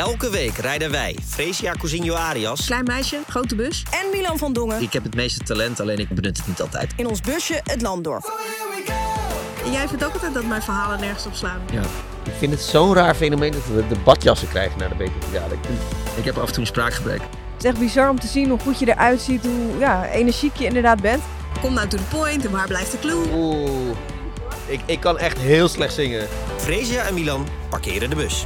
Elke week rijden wij, Fresia Cousinho Arias, Klein meisje, grote bus. En Milan van Dongen ik heb het meeste talent, alleen ik benut het niet altijd. in ons busje het land door. Jij vindt ook altijd dat mijn verhalen nergens op slaan. Ja. Ik vind het zo'n raar fenomeen dat we de badjassen krijgen naar de bekerfinale. Ik Ik heb af en toe een spraakgebrek. Het is echt bizar om te zien hoe goed je eruit ziet, hoe ja, energiek je inderdaad bent. Kom nou to the point en waar blijft de clue? Oeh. Ik, ik kan echt heel slecht zingen. Fresia en Milan parkeren de bus.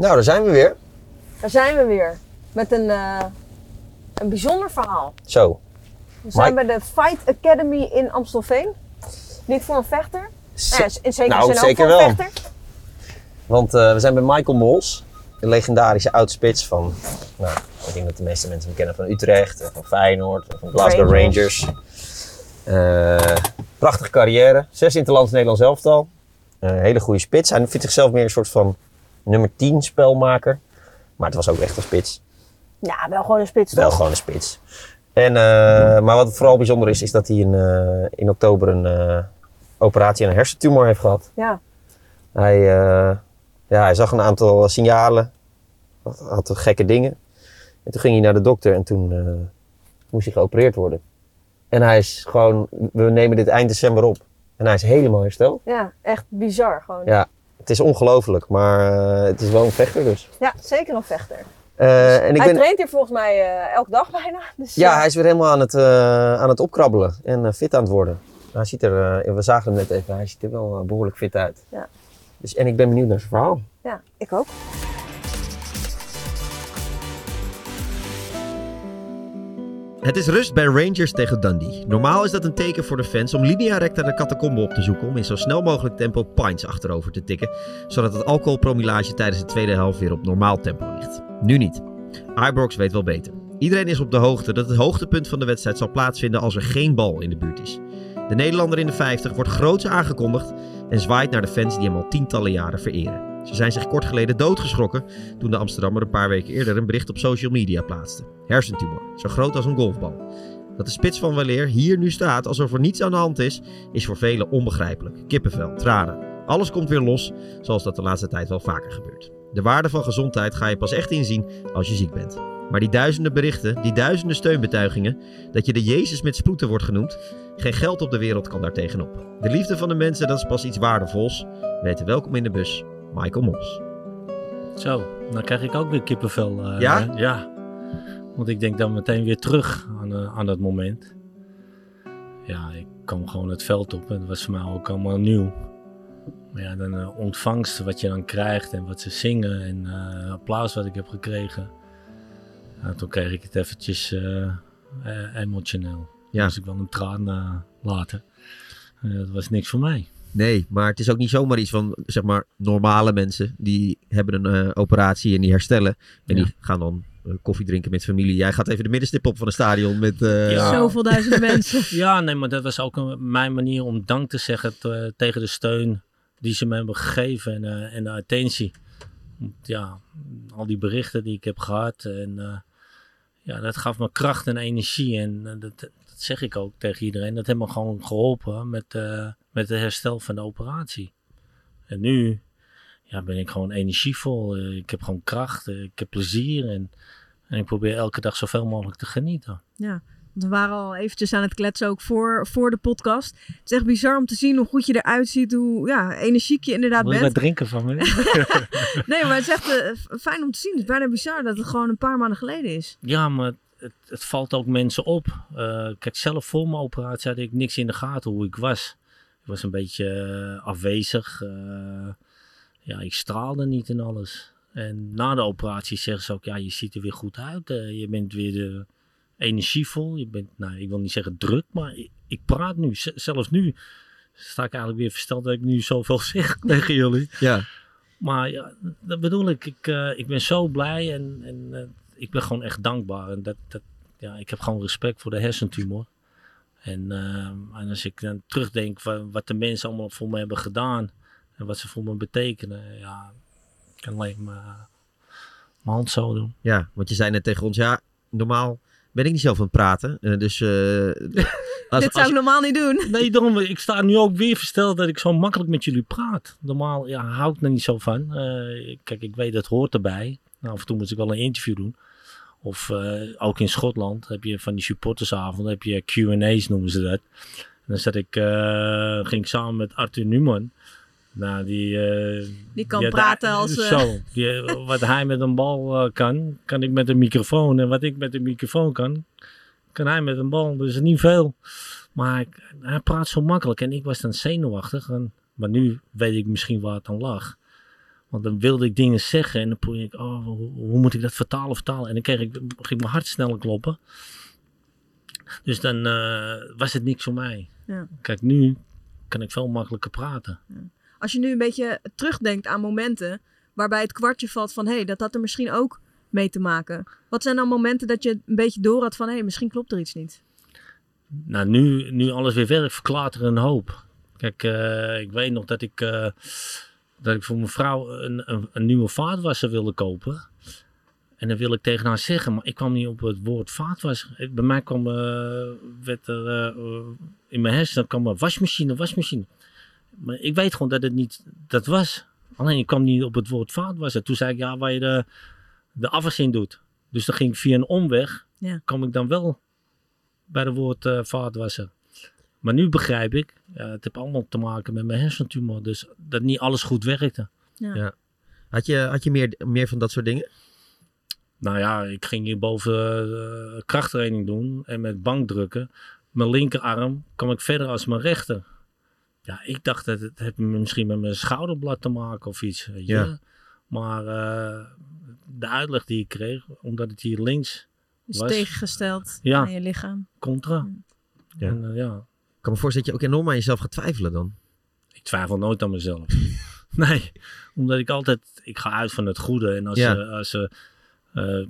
Nou, daar zijn we weer. Daar zijn we weer. Met een, eh, een bijzonder verhaal. Zo. We zijn bij de Fight Academy in Amstelveen. Niet voor een vechter. Nou, ja, in zekere Nou, zin ook een wel. vechter. Want eh, we zijn bij Michael Mols, een legendarische oudspits van, nou, ik denk dat de meeste mensen hem kennen van Utrecht, en van Feyenoord, en van Glasgow Rangers. Rangers. Eh, prachtige carrière, zes interlands Nederlands elftal. Eh, hele goede spits. Hij vindt zichzelf meer een soort van nummer 10 spelmaker. Maar het was ook echt een spits. Ja, wel gewoon een spits. Wel toch? gewoon een spits. En, eh, maar wat vooral bijzonder is, is dat hij in, eh, in oktober een eh, operatie aan een hersentumor heeft gehad. Ja. Hij, ja, hij zag een aantal signalen, had, had gekke dingen. En toen ging hij naar de dokter en toen moest hij geopereerd worden. En hij is gewoon, we nemen dit eind december op. En hij is helemaal hersteld. ja, echt bizar gewoon. Ja, het is ongelooflijk, maar eh, het is wel een vechter dus. Ja, zeker een vechter. Eh, en ik hij ben, traint hier volgens mij eh, elke dag bijna. Dus, ja, hij is weer helemaal aan het, aan het opkrabbelen en fit aan het worden. Hij ziet er, we zagen hem net even, hij ziet er wel eh, behoorlijk fit uit. Ja. Dus, en ik ben benieuwd naar zijn verhaal. ja, ik ook. Het is rust bij Rangers tegen Dundee. Normaal is dat een teken voor de fans om linea recta de catacombe op te zoeken om in zo snel mogelijk tempo pints achterover te tikken, zodat het alcoholpromillage tijdens de tweede helft weer op normaal tempo ligt. Nu niet. Ibrox weet wel beter. Iedereen is op de hoogte dat het hoogtepunt van de wedstrijd zal plaatsvinden als er geen bal in de buurt is. De Nederlander in de 50 wordt groots aangekondigd en zwaait naar de fans die hem al tientallen jaren vereren. Ze zijn zich kort geleden doodgeschrokken toen de Amsterdammer een paar weken eerder een bericht op social media plaatste. Hersentumor, zo groot als een golfbal. Dat de spits van weleer hier nu staat alsof er niets aan de hand is, is voor velen onbegrijpelijk. Kippenvel, tranen. Alles komt weer los, zoals dat de laatste tijd wel vaker gebeurt. De waarde van gezondheid ga je pas echt inzien als je ziek bent. Maar die duizenden berichten, die duizenden steunbetuigingen, dat je de Jezus met sproeten wordt genoemd, geen geld op de wereld kan daar tegenop. De liefde van de mensen, dat is pas iets waardevols. Weten welkom in de bus, Michael Mols. Zo, dan krijg ik ook weer kippenvel. eh, Ja? Ja. Want ik denk dan meteen weer terug aan, eh, aan dat moment. Ja, ik kwam gewoon het veld op en dat was voor mij ook allemaal nieuw. Maar ja, dan eh, ontvangst wat je dan krijgt en wat ze zingen en applaus wat ik heb gekregen. Ja, toen kreeg ik het eventjes emotioneel. Ja. Dus ik wel een traan laten. Dat was niks voor mij. Nee, maar het is ook niet zomaar iets van, zeg maar, normale mensen. Die hebben een eh, operatie en die herstellen. En Ja. die gaan dan eh, koffie drinken met familie. Jij gaat even de middenstip op van een stadion met... eh, Ja. Zoveel duizenden mensen. Ja, nee, maar dat was ook een, mijn manier om dank te zeggen te- tegen de steun die ze me hebben gegeven en, eh, en de attentie. Ja, al die berichten die ik heb gehad en eh, ja, dat gaf me kracht en energie en dat, dat zeg ik ook tegen iedereen. Dat heeft me gewoon geholpen met, eh, met het herstel van de operatie. En nu ja, ben ik gewoon energievol. eh, ik heb gewoon kracht, eh, ik heb plezier en, en ik probeer elke dag zoveel mogelijk te genieten. Ja, want we waren al eventjes aan het kletsen ook voor, voor de podcast. Het is echt bizar om te zien hoe goed je eruit ziet, hoe ja, energiek je inderdaad wat bent. drinken van me? Nee, maar het is echt eh, fijn om te zien. Het is bijna bizar dat het gewoon een paar maanden geleden is. Ja, maar het, het valt ook mensen op. Eh, kijk, zelf voor mijn operatie had ik niks in de gaten hoe ik was. Ik was een beetje eh, afwezig. eh, ja, ik straalde niet in alles. En na de operatie zeggen ze ook, ja, je ziet er weer goed uit. eh, je bent weer energievol. Je bent, nou, ik wil niet zeggen druk, maar ik, ik praat nu. Z- zelfs nu sta ik eigenlijk weer versteld dat ik nu zoveel zeg tegen jullie. ja. Maar ja, dat bedoel ik. Ik, ik ben zo blij en, en ik ben gewoon echt dankbaar. En dat, dat, ja, ik heb gewoon respect voor de hersentumor. En, eh, en als ik dan terugdenk van wat de mensen allemaal voor me hebben gedaan en wat ze voor me betekenen, ja, ik kan alleen maar mijn hand zo doen. ja, want je zei net tegen ons, ja, normaal ben ik niet zelf aan het praten. Eh, dus eh, Als, Dit zou ik normaal niet doen. Nee, daarom, ik sta nu ook weer versteld dat ik zo makkelijk met jullie praat. Normaal ja, hou ik er niet zo van. Eh, kijk, ik weet dat hoort erbij. Nou, af en toe moet ik wel een interview doen. Of eh, ook in Schotland heb je van die supportersavond, heb je Q&A's noemen ze dat. En dan zat ik, eh, ging ik samen met Arthur Newman. Nou, die... eh, Die kan praten als... Zo, die, wat hij met een bal kan, kan ik met een microfoon. En wat ik met een microfoon kan, kan hij met een bal. Dus niet veel. Maar hij praat zo makkelijk en ik was dan zenuwachtig. En, maar nu weet ik misschien waar het aan lag. Want dan wilde ik dingen zeggen en dan probeerde ik, oh, hoe, hoe moet ik dat vertalen, vertalen? En dan kreeg ik, ging mijn hart sneller kloppen. Dus dan eh, was het niks voor mij. Ja. Kijk, nu kan ik veel makkelijker praten. Als je nu een beetje terugdenkt aan momenten waarbij het kwartje valt van hé, hey, dat had er misschien ook mee te maken. Wat zijn dan momenten dat je een beetje door had van hé, hey, misschien klopt er iets niet? Nou, nu, nu alles weer werkt, verklaart er een hoop. Kijk, eh, ik weet nog dat ik, eh, dat ik voor mijn vrouw een, een, een nieuwe vaatwasser wilde kopen. En dan wil ik tegen haar zeggen, maar ik kwam niet op het woord vaatwasser. Bij mij kwam, eh, werd er eh, in mijn hersenen kwam er wasmachine, wasmachine. Maar ik weet gewoon dat het niet dat was. Alleen ik kwam niet op het woord vaatwasser. Toen zei ik, ja, waar je de, de afwas in doet. Dus dan ging ik via een omweg, Ja. kwam ik dan wel bij het woord eh vaatwasser. Maar nu begrijp ik, ja, het heeft allemaal te maken met mijn hersentumor. Dus dat niet alles goed werkte. Had je, had je meer, meer van dat soort dingen? Nou ja, ik ging hierboven eh krachttraining doen en met bankdrukken. Mijn linkerarm kwam ik verder als mijn rechter. Ja, ik dacht dat het heeft misschien met mijn schouderblad te maken of iets. Weet je? Ja. Maar eh, de uitleg die ik kreeg, omdat het hier links Is Was- tegengesteld Ja. aan je lichaam. contra. Ja. En, eh, ja, kan me voorstellen dat je ook enorm aan jezelf gaat twijfelen dan. ik twijfel nooit aan mezelf. nee, omdat ik altijd, ik ga uit van het goede. En als Ja. ze, als eh,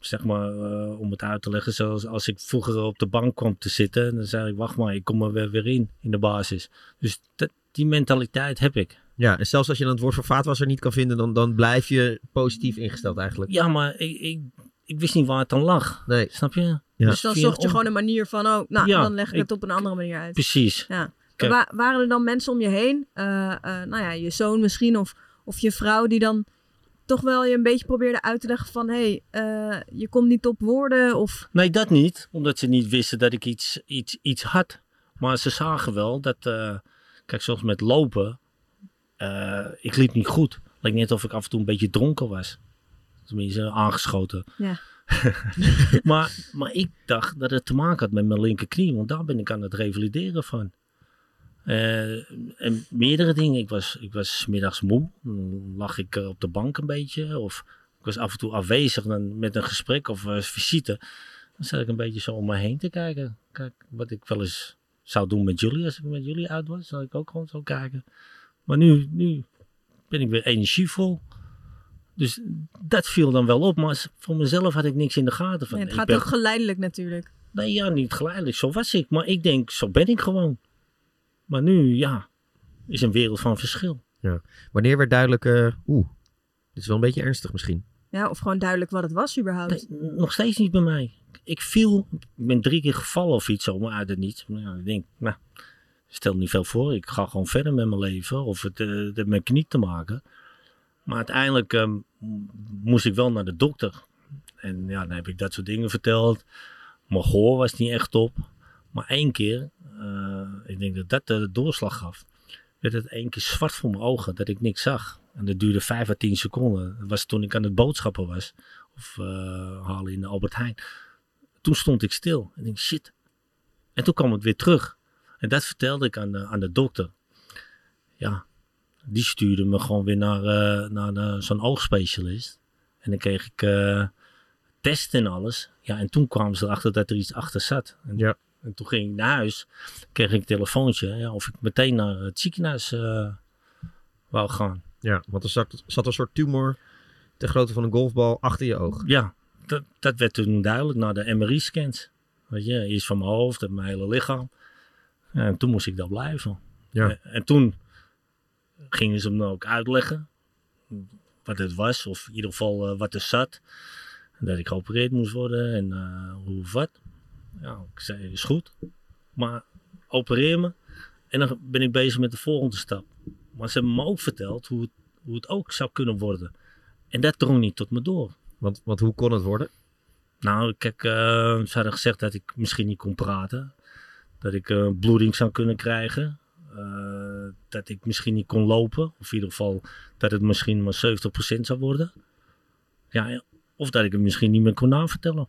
zeg maar, eh, om het uit te leggen, zoals als ik vroeger op de bank kwam te zitten, dan zei ik, wacht maar, ik kom er weer, weer in, in de basis. Dus die mentaliteit heb ik. Ja, en zelfs als je dan het woord voor vaatwasser niet kan vinden, dan, dan blijf je positief ingesteld eigenlijk. Ja, maar ik, ik, ik wist niet waar het aan lag. Nee. Snap je? Ja. Dus dan zocht je gewoon een manier van, oh, nou, Ja, dan leg ik ik- het op een andere manier uit. Precies. Ja. Wa- waren er dan mensen om je heen, eh, eh, nou ja, je zoon misschien, of, of je vrouw, die dan toch wel je een beetje probeerde uit te leggen van, hé, hey, eh, je komt niet op woorden, of... Nee, dat niet. Omdat ze niet wisten dat ik iets, iets, iets had. Maar ze zagen wel dat, kijk, zoals met lopen, ik liep niet goed. Leek net of ik af en toe een beetje dronken was. Tenminste, aangeschoten. Ja. maar, maar ik dacht dat het te maken had met mijn linkerknie, want daar ben ik aan het revalideren van. Eh, en meerdere dingen. Ik was, ik was middags moe. Dan lag ik eh, op de bank een beetje. Of ik was af en toe afwezig met een gesprek of eh, visite. Dan zat ik een beetje zo om me heen te kijken. Kijk, wat ik wel eens zou doen met jullie. Als ik met jullie uit was, zou ik ook gewoon zo kijken. Maar nu, nu ben ik weer energievol. Dus dat viel dan wel op. Maar voor mezelf had ik niks in de gaten van. Nee, het gaat ben- ook geleidelijk natuurlijk. Nee, ja, niet geleidelijk. Zo was ik. Maar ik denk, zo ben ik gewoon. Maar nu, ja, is een wereld van verschil. Wanneer werd duidelijk, eh, oeh, dit is wel een beetje ernstig misschien. Ja, of gewoon duidelijk wat het was überhaupt. Nee, nog steeds niet bij mij. Ik viel, ik ben drie keer gevallen of iets zomaar uit het niets. Maar ja, ik denk, nou, stel niet veel voor. Ik ga gewoon verder met mijn leven. Of het, eh, heeft met knie te maken. Maar uiteindelijk ehm, moest ik wel naar de dokter. En ja, dan heb ik dat soort dingen verteld. Mijn gehoor was niet echt op. Maar één keer, eh, ik denk dat dat de doorslag gaf. Werd het één keer zwart voor mijn ogen, dat ik niks zag. En dat duurde vijf à tien seconden. Dat was toen ik aan het boodschappen was. Of eh, halen in de Albert Heijn. Toen stond ik stil. En ik shit. En toen kwam het weer terug. En dat vertelde ik aan de, aan de dokter. Ja, die stuurde me gewoon weer naar, eh, naar de- zo'n oogspecialist. En dan kreeg ik eh testen en alles. Ja, en toen kwamen ze erachter dat er iets achter zat. En, Ja. en toen ging ik naar huis. Kreeg ik een telefoontje. Ja, of ik meteen naar het ziekenhuis eh, wou gaan. Ja, want er zat, zat een soort tumor ter grootte van een golfbal achter je oog. Ja, dat, dat werd toen duidelijk na de MRI-scans. Weet je, eerst van mijn hoofd en mijn hele lichaam. En toen moest ik daar blijven. Ja. En, en toen gingen ze me ook uitleggen wat het was, of in ieder geval eh, wat er zat. Dat ik geopereerd moest worden en eh, hoe of wat. Ja, ik zei, is goed. Maar opereer me. En dan ben ik bezig met de volgende stap. Maar ze hebben me ook verteld hoe het, hoe het ook zou kunnen worden. En dat drong niet tot me door. Want, want hoe kon het worden? Nou, kijk, eh, ze hadden gezegd dat ik misschien niet kon praten. Dat ik bloeding zou kunnen krijgen. Eh, dat ik misschien niet kon lopen. Of in ieder geval dat het misschien maar 70% zou worden. Ja, of dat ik het misschien niet meer kon navertellen.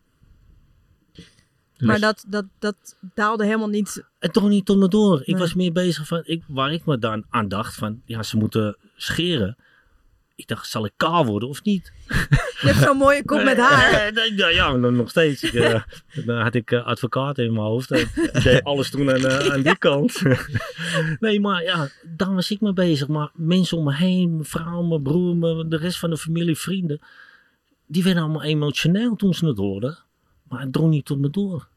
Maar dat, dat, dat daalde helemaal niet. Het drong niet tot me door. Ik Nee. was meer bezig van, ik, waar ik me dan aan dacht van, ja, ze moeten scheren. Ik dacht, zal ik kaal worden of niet? Je hebt zo'n mooie kop met haar. Ja, ja, nog steeds. Ik, eh, dan had ik eh, advocaat in mijn hoofd. Ik deed alles toen aan, eh, aan die kant. nee, maar ja, daar was ik mee bezig. Maar mensen om me heen, mijn vrouw, mijn broer, mijn- de rest van de familie, vrienden. Die werden allemaal emotioneel toen ze het hoorden. Maar het drong niet tot me door.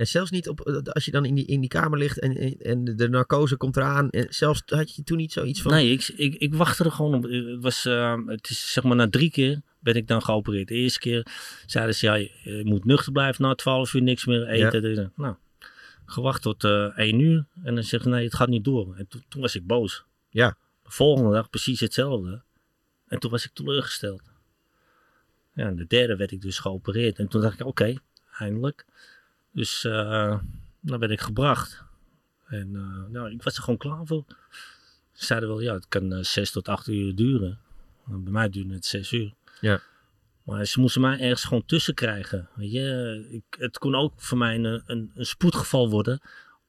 En zelfs niet op, eh, als je dan in die, in die kamer ligt en, en- en de narcose komt eraan. En zelfs had je toen niet zoiets van... Nee, ik, ik, ik wachtte er gewoon op. Het, was, eh, het is zeg maar na drie keer ben ik dan geopereerd. De eerste keer zeiden ze, ja, je, moet nuchter blijven na 12 uur, niks meer eten. Nou, gewacht tot eh 1 uur. En dan zeggen ze, nee, het gaat niet door. En toen, toen was ik boos. Ja. De volgende dag precies hetzelfde. En toen was ik teleurgesteld. Ja, en de derde werd ik dus geopereerd. En toen dacht ik, oké, eindelijk. Dus eh dan werd ik gebracht. En eh, nou, ik was er gewoon klaar voor. Ze zeiden wel, ja, het kan eh, zes tot acht uur duren. Bij mij duurde het zes uur. Ja. Maar ze moesten mij ergens gewoon tussen krijgen. Weet je, ik, het kon ook voor mij een, een, een spoedgeval worden.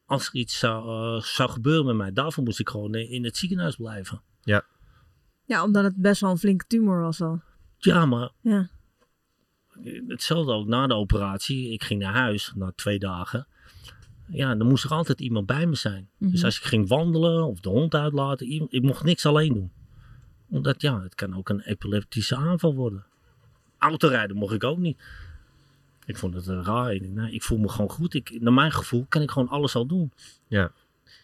Als er iets zou, zou gebeuren met mij. Daarvoor moest ik gewoon in het ziekenhuis blijven. Ja, omdat het best wel een flinke tumor was al. Ja, maar Ja. Hetzelfde ook na de operatie. Ik ging naar huis na twee dagen. Ja, dan moest er altijd iemand bij me zijn. Dus Mhm. als ik ging wandelen of de hond uitlaten, ik mocht niks alleen doen. Omdat ja, het kan ook een epileptische aanval worden. Autorijden mocht ik ook niet. Ik vond het raar. Ik, nou, ik voel me gewoon goed. Ik, naar mijn gevoel kan ik gewoon alles al doen.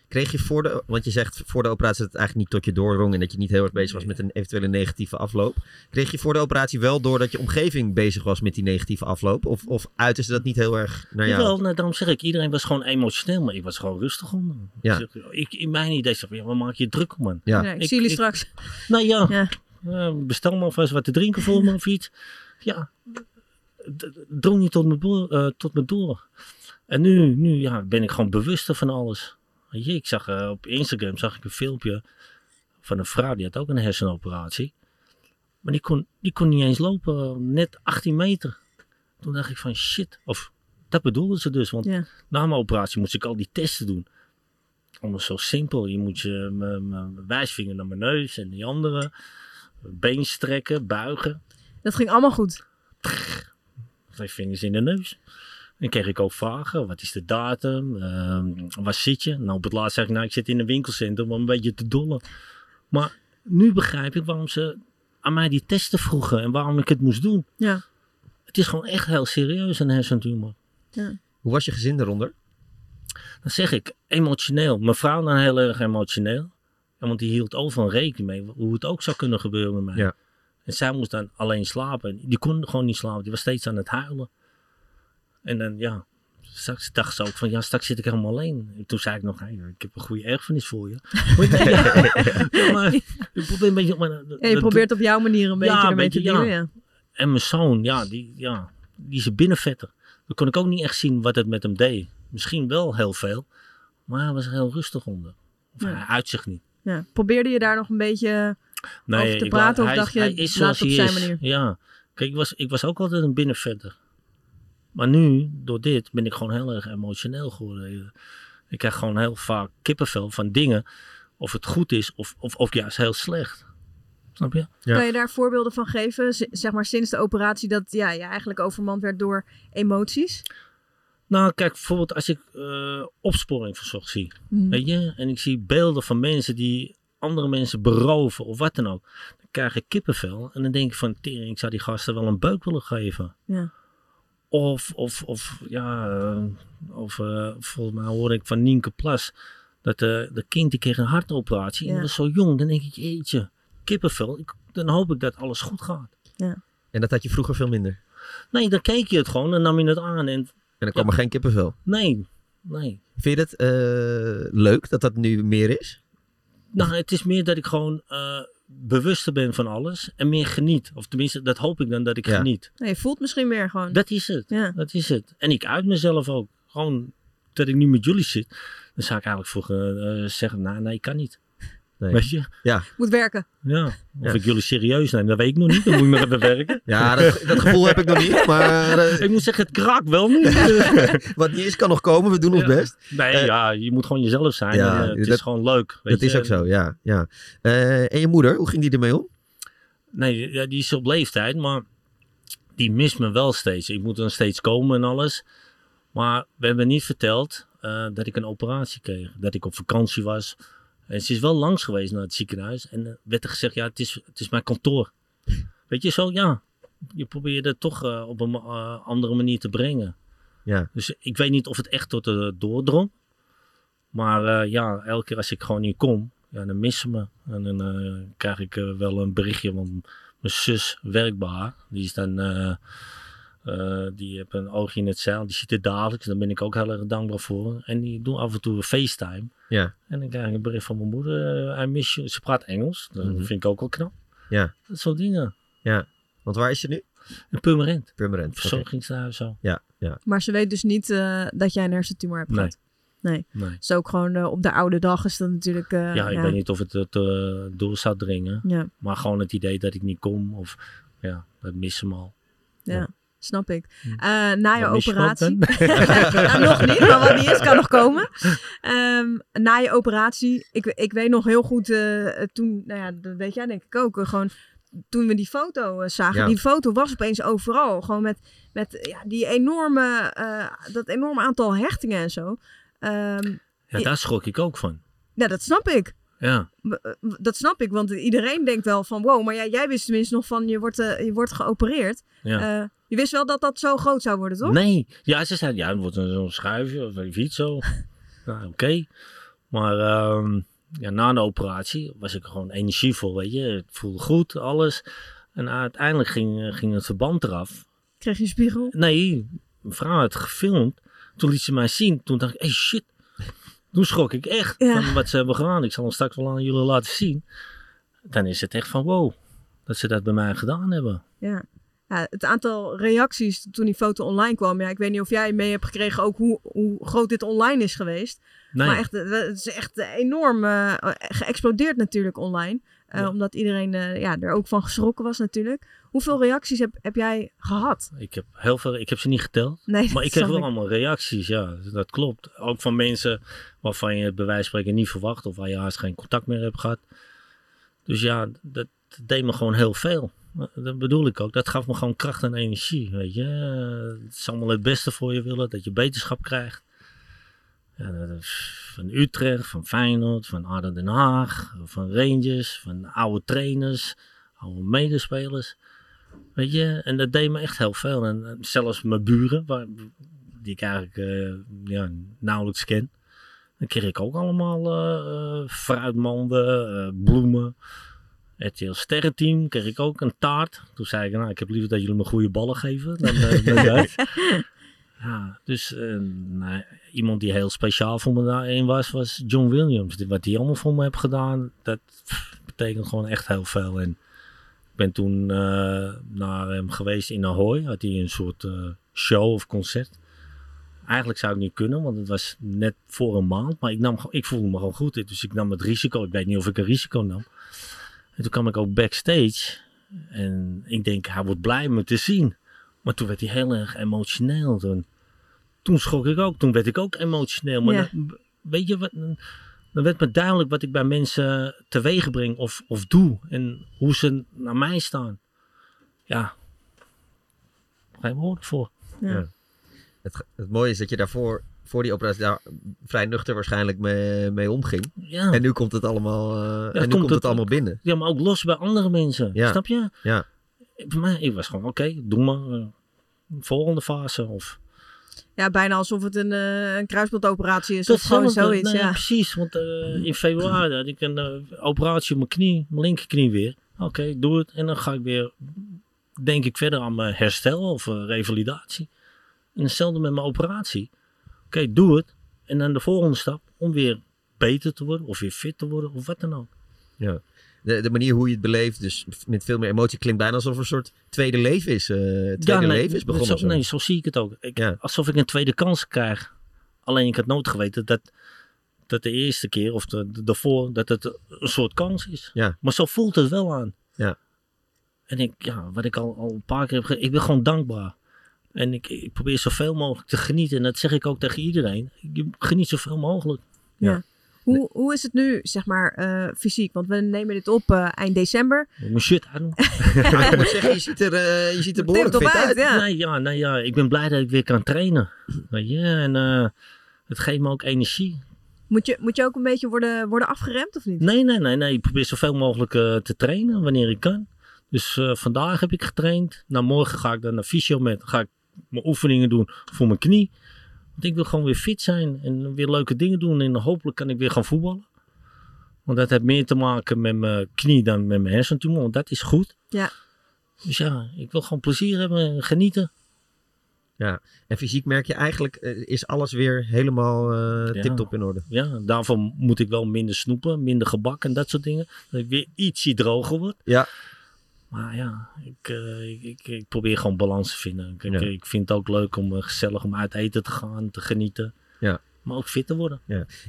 Kreeg je voor de, want je zegt voor de operatie dat het eigenlijk niet tot je doordrong en dat je niet heel erg bezig was met een eventuele negatieve afloop. Kreeg je voor de operatie wel door dat je omgeving bezig was met die negatieve afloop? Of, of uiten ze dat niet heel erg naar jou? Jawel, nou, daarom zeg ik, iedereen was gewoon emotioneel, maar ik was gewoon rustig om. Ja. Ik, in mijn idee zeg ik, ja, wat maak je druk om, man? Ja. Ja, ik, Ik- zie jullie ik- straks. Nou ja, Ja. eh, bestel maar vast wat te drinken voor me of iets. Ja, drong niet tot me, door, eh, tot me door. En nu, nu ja, ben ik gewoon bewuster van alles. Weet je, ik zag eh, op Instagram zag ik een filmpje van een vrouw die had ook een hersenoperatie. Maar die kon, die kon niet eens lopen, net 18 meter. Toen dacht ik van shit, of dat bedoelden ze dus. Want Ja. na mijn operatie moest ik al die testen doen. Allemaal zo simpel. Je moet je mijn wijsvinger naar mijn neus en die andere. Been strekken, buigen. Dat ging allemaal goed. Twee vingers in de neus. Dan kreeg ik ook vragen. Wat is de datum? Ehm, waar zit je? Nou, op het laatst zeg ik, nou, ik zit in een winkelcentrum om een beetje te dollen. Maar nu begrijp ik waarom ze aan mij die testen vroegen en waarom ik het moest doen. Ja. Het is gewoon echt heel serieus, een hersentumor. Hoe was je gezin eronder? Dan zeg ik, emotioneel. Mijn vrouw dan heel erg emotioneel. Ja, want die hield overal rekening mee hoe het ook zou kunnen gebeuren met mij. Ja. En zij moest dan alleen slapen. Die kon gewoon niet slapen. Die was steeds aan het huilen. En dan, ja, straks dacht ze ook van, ja, straks zit ik helemaal alleen. En toen zei ik nog, hey, ik heb een goede erfenis voor je. Nee, ja, maar ik probeer een beetje... Maar, Ja, je probeert op jouw manier een beetje Ja, te dealen. ja. En mijn zoon, ja, die, ja, die is binnenvetter. Dan kon ik ook niet echt zien wat het met hem deed. Misschien wel heel veel, maar hij was er heel rustig onder. Of hij uit zich niet. Ja. Probeerde je daar nog een beetje... Over te praten of hij dacht je, hij is zoals op zijn is. manier? Ja, kijk, ik was, ik was ook altijd een binnenvetter. Maar nu, door dit, ben ik gewoon heel erg emotioneel geworden. Ik krijg gewoon heel vaak kippenvel van dingen. Of het goed is, of, of, of juist heel slecht. Snap je? Ja. Kan je daar voorbeelden van geven? Z- zeg maar sinds de operatie dat ja, je eigenlijk overmand werd door emoties. Nou, kijk, bijvoorbeeld als ik eh, opsporing verzocht zie. Mhm. Weet je? En ik zie beelden van mensen die andere mensen beroven of wat dan ook. Dan krijg ik kippenvel. En dan denk ik van, tering, ik zou die gasten wel een beuk willen geven. Ja. Of, of, of ja, eh, of eh, volgens mij hoorde ik van Nienke Plas. Dat de, de kind die kreeg een hartoperatie. En Ja. dat was zo jong. Dan denk ik, jeetje, kippenvel. Ik, dan hoop ik dat alles goed gaat. En dat had je vroeger veel minder. Nee, dan keek je het gewoon en nam je het aan. En En dan kwam er geen kippenvel. nee, nee. Vind je het eh, leuk dat dat nu meer is? Nou, het is meer dat ik gewoon eh, bewuster ben van alles en meer geniet. Of tenminste, dat hoop ik dan dat ik Ja. geniet. Nee, je voelt misschien meer gewoon. Dat is het. Ja. Dat is het. En ik uit mezelf ook. Gewoon dat ik nu met jullie zit. Dan zou ik eigenlijk vroeger eh, zeggen, nou, nee, ik kan niet. Nee. Weet je? Moet werken. Ja. Of Ja. ik jullie serieus neem, dat weet ik nog niet. Dan moet ik nog even werken. Ja, dat, dat gevoel heb ik nog niet. Maar eh, Ik moet zeggen, het kraakt wel niet. wat niet is, kan nog komen. We doen ons Ja. best. Nee, Eh, ja, je moet gewoon jezelf zijn. ja, en, eh, het dat- is gewoon leuk. Weet dat is je? ook zo, ja. ja. Eh, en je moeder, hoe ging die ermee om? Nee, ja, die is op leeftijd, maar die mist me wel steeds. Ik moet dan steeds komen en alles. Maar we hebben niet verteld eh, dat ik een operatie kreeg. Dat ik op vakantie was. En ze is wel langs geweest naar het ziekenhuis. En eh, werd er gezegd, ja, het is, het is mijn kantoor. Weet je, zo ja. Je probeert het toch eh, op een eh, andere manier te brengen. Ja. Dus ik weet niet of het echt tot de doordrong. Maar ja, elke keer als ik gewoon hier kom, ja, dan missen me. En dan krijg ik wel een berichtje, want mijn zus werkt bij haar. Die is dan, eh, eh, die heeft een oogje in het zeil. Die ziet het dagelijks. Daar ben ik ook heel erg dankbaar voor. En die doen af en toe een FaceTime. Ja. En dan krijg ik een bericht van mijn moeder. I miss you. Ze praat Engels. Dat Mhm. vind ik ook wel knap. Ja. Dat soort dingen. Want waar is ze nu? Een permanent. Permanent. Oké. Verzorgingshuis zo. Ja, ja. Maar ze weet dus niet eh, dat jij een hersentumor hebt Nee. gehad. Nee. Nee. Dus ook gewoon eh, op de oude dag is dat natuurlijk... eh, Ja, ik weet niet of het het eh, door zou dringen. Ja, Maar gewoon het idee dat ik niet kom. Of ja, dat missen me al. ja. Snap ik. Hm. Eh, na je operatie... Nou, nog niet, maar wat niet is, kan nog komen. Ehm, na je operatie, ik, ik weet nog heel goed, eh, toen, nou ja, dat weet jij denk ik ook, eh, gewoon toen we die foto eh, zagen. Ja. Die foto was opeens overal, gewoon met, met ja, die enorme, eh, dat enorme aantal hechtingen en zo. Ehm, Ja, daar schrok ik ook van. ja, dat snap ik. Ja, eh, Dat snap ik, want iedereen denkt wel van wow, maar jij, jij wist tenminste nog van je wordt, eh, je wordt geopereerd. ja. Eh, je wist wel dat dat zo groot zou worden, toch? Nee, ja, ze zei, ja, het wordt een- zo'n schuifje of even iets zo. nou, oké. Maar ehm, ja, na de operatie was ik gewoon energievol, weet je. Het voelde goed, alles. En uiteindelijk ging, eh, ging het verband eraf. Kreeg je een spiegel? Nee, een vrouw had gefilmd. Toen liet ze mij zien. Toen dacht ik, hey shit. Toen schrok ik echt Ja. van wat ze hebben gedaan. Ik zal hem straks wel aan jullie laten zien. Dan is het echt van wow. Dat ze dat bij mij gedaan hebben. Ja. Ja. Het aantal reacties toen die foto online kwam. Ja, ik weet niet of jij mee hebt gekregen ook hoe, hoe groot dit online is geweest. Nee, Maar echt, eh, het is echt enorm eh, geëxplodeerd natuurlijk online. Eh, Ja. Omdat iedereen eh, ja, er ook van geschrokken was natuurlijk. Hoeveel reacties heb, heb jij gehad? ik heb heel veel. Ik heb ze niet geteld. Nee, Maar ik kreeg wel allemaal reacties, ja, dat klopt. Ook van mensen waarvan je het bij wijze van spreken niet verwacht of waar je haast geen contact meer hebt gehad. Dus ja, dat deed me gewoon heel veel. Dat bedoel ik ook. Dat gaf me gewoon kracht en energie, weet je. Het is allemaal het beste voor je willen, dat je beterschap krijgt. Ja, van Utrecht, van Feyenoord, van Aden Den Haag, van Rangers, van oude trainers, oude medespelers. Weet je, en dat deed me echt heel veel. En zelfs mijn buren, waar, die ik eigenlijk eh, ja, nauwelijks ken, dan kreeg ik ook allemaal eh, eh, fruitmanden, bloemen. RTL Sterrenteam kreeg ik ook een taart. Toen zei ik, nou, ik heb liever dat jullie me goede ballen geven dan, eh, dan. Ja, dus eh, nou, iemand die heel speciaal voor me daarin was, was John Williams. Wat hij allemaal voor me heeft gedaan, dat pff, betekent gewoon echt heel veel. En ik ben toen eh, naar hem geweest in Ahoy. Had hij een soort show of concert. Eigenlijk zou ik niet kunnen, want het was net voor een maand. Maar ik, nam, ik voelde me gewoon goed. Dus ik nam het risico. Ik weet niet of ik een risico nam. En toen kwam ik ook backstage. En ik denk, hij wordt blij me te zien. Maar toen werd hij heel erg emotioneel. Toen, toen schrok ik ook. Toen werd ik ook emotioneel. Maar Ja. dan- weet je wat? Dan, werd me duidelijk wat ik bij mensen teweeg breng of, of doe. En hoe ze naar mij staan. Ja. Geen woorden voor. Ja. Het, het mooie is dat je daarvoor, voor die operatie, daar vrij nuchter waarschijnlijk mee, mee omging. Ja. En nu komt het allemaal, eh, en nu komt komt het, het- allemaal binnen. ja, maar ook los bij andere mensen. Ja. Snap je? Ja. Voor mij, ik was gewoon, oké, doe maar. eh, volgende fase. Of Ja, bijna alsof het een, eh, een kruisbandoperatie is. Of gewoon zoiets. Nee, ja. precies. Want eh, in februari had ik een operatie op mijn knie, mijn linkerknie weer. Oké, doe het. En dan ga ik weer, denk ik, verder aan mijn herstel of revalidatie. En hetzelfde met mijn operatie. Oké, doe het. En dan de volgende stap om weer beter te worden of weer fit te worden of wat dan ook. Ja. De, de manier hoe je het beleeft, dus met veel meer emotie, klinkt bijna alsof er een soort tweede leven is. eh tweede Ja, nee, leven is begonnen. Zo, nee, zo zie ik het ook. Ik, Ja. Alsof ik een tweede kans krijg. Alleen ik had nooit geweten dat, dat de eerste keer of de, de, daarvoor dat het een soort kans is. Ja. Maar zo voelt het wel aan. Ja. En ik, ja, wat ik al, al een paar keer heb gezegd, ik ben gewoon dankbaar. En ik, ik probeer zoveel mogelijk te genieten. En dat zeg ik ook tegen iedereen. Je geniet zoveel mogelijk. Hoe, hoe is het nu, zeg maar, eh, fysiek? Want we nemen dit op eh, eind december. Mijn shirt aan. Ja, ik moet zeggen, je ziet er, eh, je ziet er behoorlijk fit uit. ja. Nee, ja, nee, ja, ik ben blij dat ik weer kan trainen. Je, en eh, het geeft me ook energie. Moet je, moet je ook een beetje worden, worden afgeremd of niet? Nee, nee, nee, nee. Ik probeer zoveel mogelijk te trainen wanneer ik kan. Dus eh, vandaag heb ik getraind. Nou, morgen ga ik dan naar fysio met. Ga ik mijn oefeningen doen voor mijn knie. Want ik wil gewoon weer fit zijn en weer leuke dingen doen. En hopelijk kan ik weer gaan voetballen. Want dat heeft meer te maken met mijn knie dan met mijn hersentumor. Want dat is goed. Ja. Dus ja, ik wil gewoon plezier hebben en genieten. Ja. En fysiek merk je eigenlijk, eh, is alles weer helemaal eh Ja. tip-top in orde. Ja, daarvoor moet ik wel minder snoepen, minder gebak en dat soort dingen. Dat ik weer ietsje droger word. Ja. Maar ja, ik, eh, ik, ik, ik probeer gewoon balans te vinden. Ik, ik- Ja. ik vind het ook leuk om eh, gezellig om uit eten te gaan, te genieten. Ja. Maar ook fit te worden.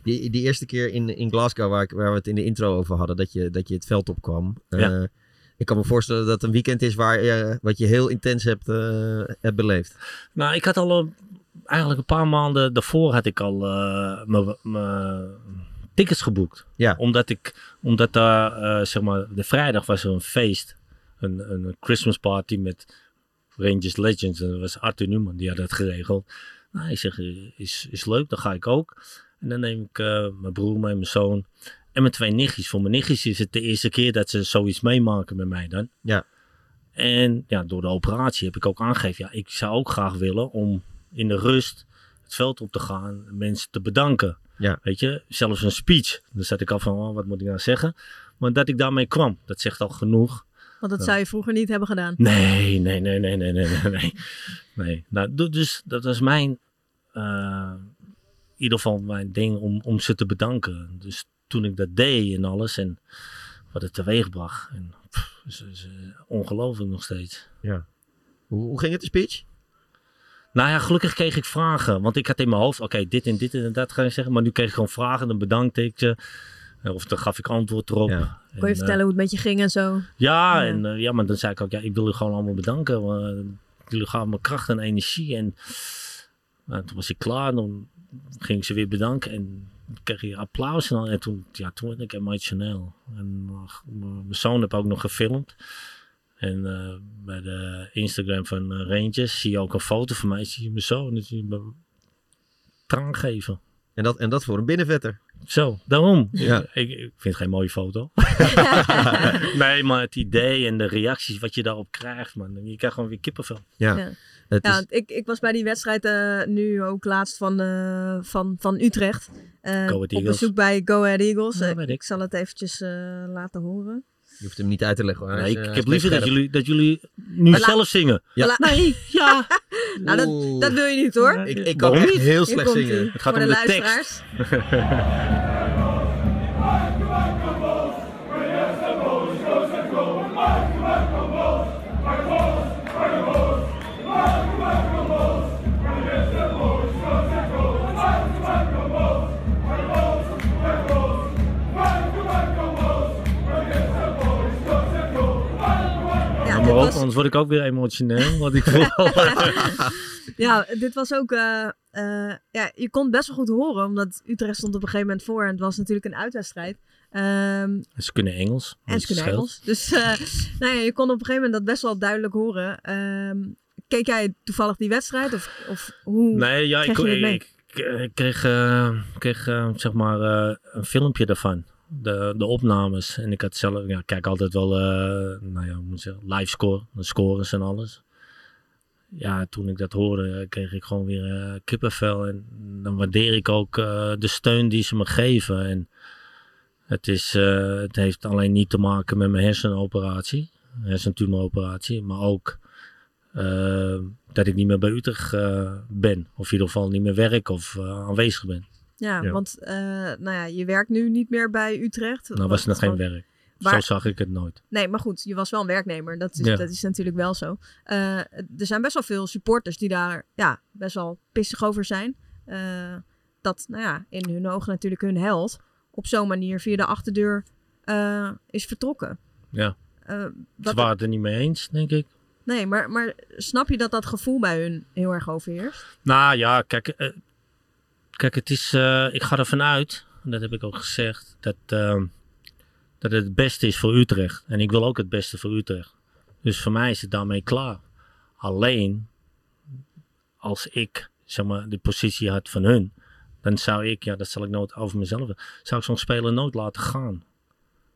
Die, die eerste keer in, in Glasgow, waar, ik, waar we het in de intro over hadden, dat je, dat je het veld opkwam. Eh, Ja. Ik kan me voorstellen dat het een weekend is waar je, wat je heel intens hebt, eh, hebt beleefd. Nou, ik had al een- eigenlijk een paar maanden daarvoor had ik al eh, mijn- tickets geboekt. Ja. Omdat ik, omdat daar, eh, zeg maar, de vrijdag was er een feest. Een, een Christmas party met Rangers Legends. En dat was Arthur Newman, die had dat geregeld. Nou, ik zeg, eh, is, is leuk, dan ga ik ook. En dan neem ik eh, mijn broer mee, mijn zoon en mijn twee nichtjes. Voor mijn nichtjes is het de eerste keer dat ze zoiets meemaken met mij dan. Ja. En ja, door de operatie heb ik ook aangegeven, ja, ik zou ook graag willen om in de rust het veld op te gaan, mensen te bedanken. Ja. Weet je, zelfs een speech. Dan zat ik al van, oh, wat moet ik nou zeggen? Maar dat ik daarmee kwam, dat zegt al genoeg. Want dat Ja. zou je vroeger niet hebben gedaan. Nee, nee, nee, nee, nee, nee, nee, nee. Nou, du- dus dat was mijn, eh, in ieder geval mijn ding om, om ze te bedanken. Dus toen ik dat deed en alles en wat het teweeg bracht. En, pff, is, is, ongelooflijk nog steeds. Hoe, hoe ging het, de speech? Nou ja, gelukkig kreeg ik vragen. Want ik had in mijn hoofd, oké, dit en dit en dat ga je zeggen. Maar nu kreeg ik gewoon vragen, dan bedankte ik ze. Eh, Of dan gaf ik antwoord erop. Ja. En, Kon je eh, vertellen hoe het met je ging en zo? Ja, Ja. En, eh, ja, maar dan zei ik ook, ja, ik wil jullie gewoon allemaal bedanken. want, eh, jullie gaven me kracht en energie. En toen was ik klaar, dan ging ik ze weer bedanken. En kreeg je applaus. En, al- en toen, ja, toen werd ik emotioneel. En uh, mijn zoon heb ook nog gefilmd. En eh, bij de Instagram van eh, Rangers zie je ook een foto van mij. Zie je mijn zoon, dus zie je me traan geven. En dat, en dat voor een binnenvetter. Zo, daarom. Ja. Ik, ik vind het geen mooie foto. nee, maar het idee en de reacties wat je daarop krijgt, man. Je krijgt gewoon weer kippenvel. Ja. Ja. Het Ja, is, want ik, ik was bij die wedstrijd eh, nu ook laatst van, eh, van, van Utrecht. Eh, Go Ahead op bezoek bij Go Ahead Eagles. Ja, weet ik ik. zal het eventjes eh, laten horen. Je hoeft hem niet uit te leggen. Hoor. Nee, is, ik, eh, heb liever dat jullie, dat jullie nu zelf zingen. Ja. Nee, ja. nou, dat, dat wil je niet hoor. Ik, ik kan echt niet? heel slecht zingen. Het gaat Voor om de de tekst. maar was- anders word ik ook weer emotioneel. Want ik voel. Ja, dit was ook. eh, eh, ja, je kon het best wel goed horen, omdat Utrecht stond op een gegeven moment voor en het was natuurlijk een uitwedstrijd. Ehm, Ze kunnen Engels. en ze kunnen scheelt. Engels. Dus eh, nou ja, je kon op een gegeven moment dat best wel duidelijk horen. Ehm, keek jij toevallig die wedstrijd? Of, of hoe? Nee, ja, ik, je ik, ik, ik kreeg, kreeg zeg maar een filmpje daarvan. De, de opnames. En ik had zelf, ja, kijk altijd wel, eh, nou ja, moet zeggen, live score, de scores en alles. Ja, toen ik dat hoorde, eh, kreeg ik gewoon weer eh, kippenvel. En dan waardeer ik ook de steun die ze me geven. En het, is, het heeft alleen niet te maken met mijn hersenoperatie, hersentumoroperatie, maar ook dat ik niet meer bij Utrecht ben. Of in ieder geval niet meer werk of aanwezig ben. Ja, Ja. want eh, nou ja, je werkt nu niet meer bij Utrecht. Nou was het nog geen Gewoon- werk. Waar- Zo zag ik het nooit. Nee, maar goed, je was wel een werknemer. Dat is, Ja. dat is natuurlijk wel zo. Eh, er zijn best wel veel supporters die daar ja, best wel pissig over zijn. Eh, dat, nou ja, in hun ogen natuurlijk hun held op zo'n manier via de achterdeur is vertrokken. Ja. Ze waren het er niet mee eens, denk ik. nee, maar, maar snap je dat dat gevoel bij hun heel erg overheerst? Nou ja, kijk, kijk het is, eh, ik ga ervan uit, dat heb ik ook gezegd, dat, eh, dat het het beste is voor Utrecht. En ik wil ook het beste voor Utrecht. Dus voor mij is het daarmee klaar. Alleen, als ik zeg maar, de positie had van hun, dan zou ik, ja, dat zal ik nooit over mezelf, zou ik zo'n speler nooit laten gaan.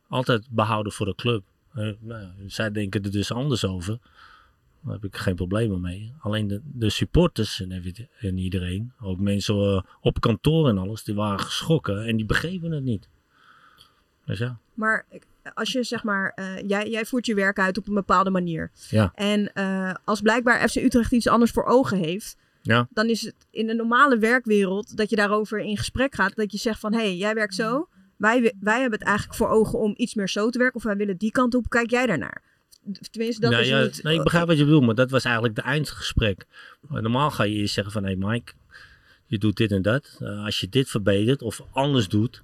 Altijd behouden voor de club. Eh, nou, zij denken er dus anders over. Daar heb ik geen problemen mee. Alleen de, de supporters en, iedereen, ook mensen eh, op kantoor en alles, die waren geschrokken en die begrepen het niet. Dus ja. Maar als je zeg maar, eh, jij, jij voert je werk uit op een bepaalde manier. Ja. En eh, als blijkbaar FC Utrecht iets anders voor ogen heeft, Ja. dan is het in de normale werkwereld dat je daarover in gesprek gaat. Dat je zegt van, hé, hey, jij werkt zo. Wij, wi- wij hebben het eigenlijk voor ogen om iets meer zo te werken. Of wij willen die kant op. Kijk jij daarnaar? Tenminste, dat Nou is ja, nee, ik begrijp wat je bedoelt, maar dat was eigenlijk de eindgesprek. Maar normaal ga je eerst zeggen van, hé hey Mike, je doet dit en dat. Eh, als je dit verbetert of anders doet,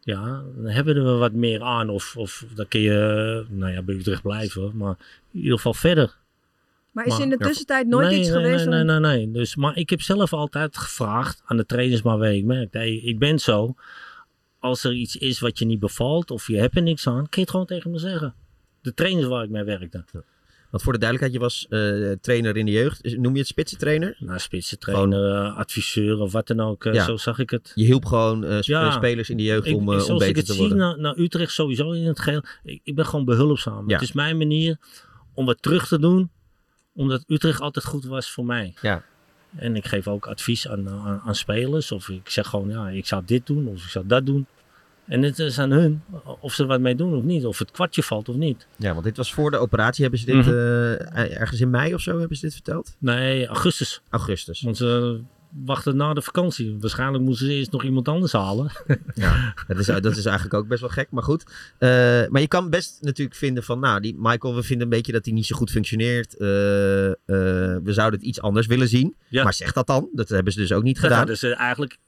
ja, dan hebben we wat meer aan. Of, of dan kun je, nou ja, bij Utrecht blijven, maar in ieder geval verder. Maar is maar- in de tussentijd nooit nee, iets nee, geweest? Nee, nee, nee, nee. Dus, maar ik heb zelf altijd gevraagd aan de trainers waarmee ik merk. Hey, ik ben zo. Als er iets is wat je niet bevalt of je hebt er niks aan, kun je het gewoon tegen me zeggen. De trainers waar ik mee werkte. Want voor de duidelijkheid, je was eh, trainer in de jeugd. Noem je het spitsentrainer? Nou, spitsen trainer, eh, adviseur of wat dan ook. eh, Ja. Zo zag ik het. Je hielp gewoon sp- Ja. spelers in de jeugd Ik, om, eh, om zoals ik beter het te zie worden. naar, naar Utrecht sowieso in het geheel. Ik, ik ben gewoon behulpzaam. Ja. Het is mijn manier om wat terug te doen. Omdat Utrecht altijd goed was voor mij. Ja. En ik geef ook advies aan, aan, aan spelers. Of ik zeg gewoon, ja, ik zou dit doen of ik zou dat doen. En het is aan hun of ze er wat mee doen of niet. Of het kwartje valt of niet. Ja, want dit was voor de operatie. Hebben ze dit Mhm. eh, ergens in mei of zo hebben ze dit verteld? Nee, augustus. Augustus. Want ze wachten na de vakantie. Waarschijnlijk moeten ze eerst nog iemand anders halen. Dat is, dat is eigenlijk ook best wel gek, maar goed. Eh, maar je kan best natuurlijk vinden van, nou, die Michael, we vinden een beetje dat hij niet zo goed functioneert. Eh, we zouden het iets anders willen zien. Ja. Maar zeg dat dan. Dat hebben ze dus ook niet Dat gedaan. hadden ze eigenlijk...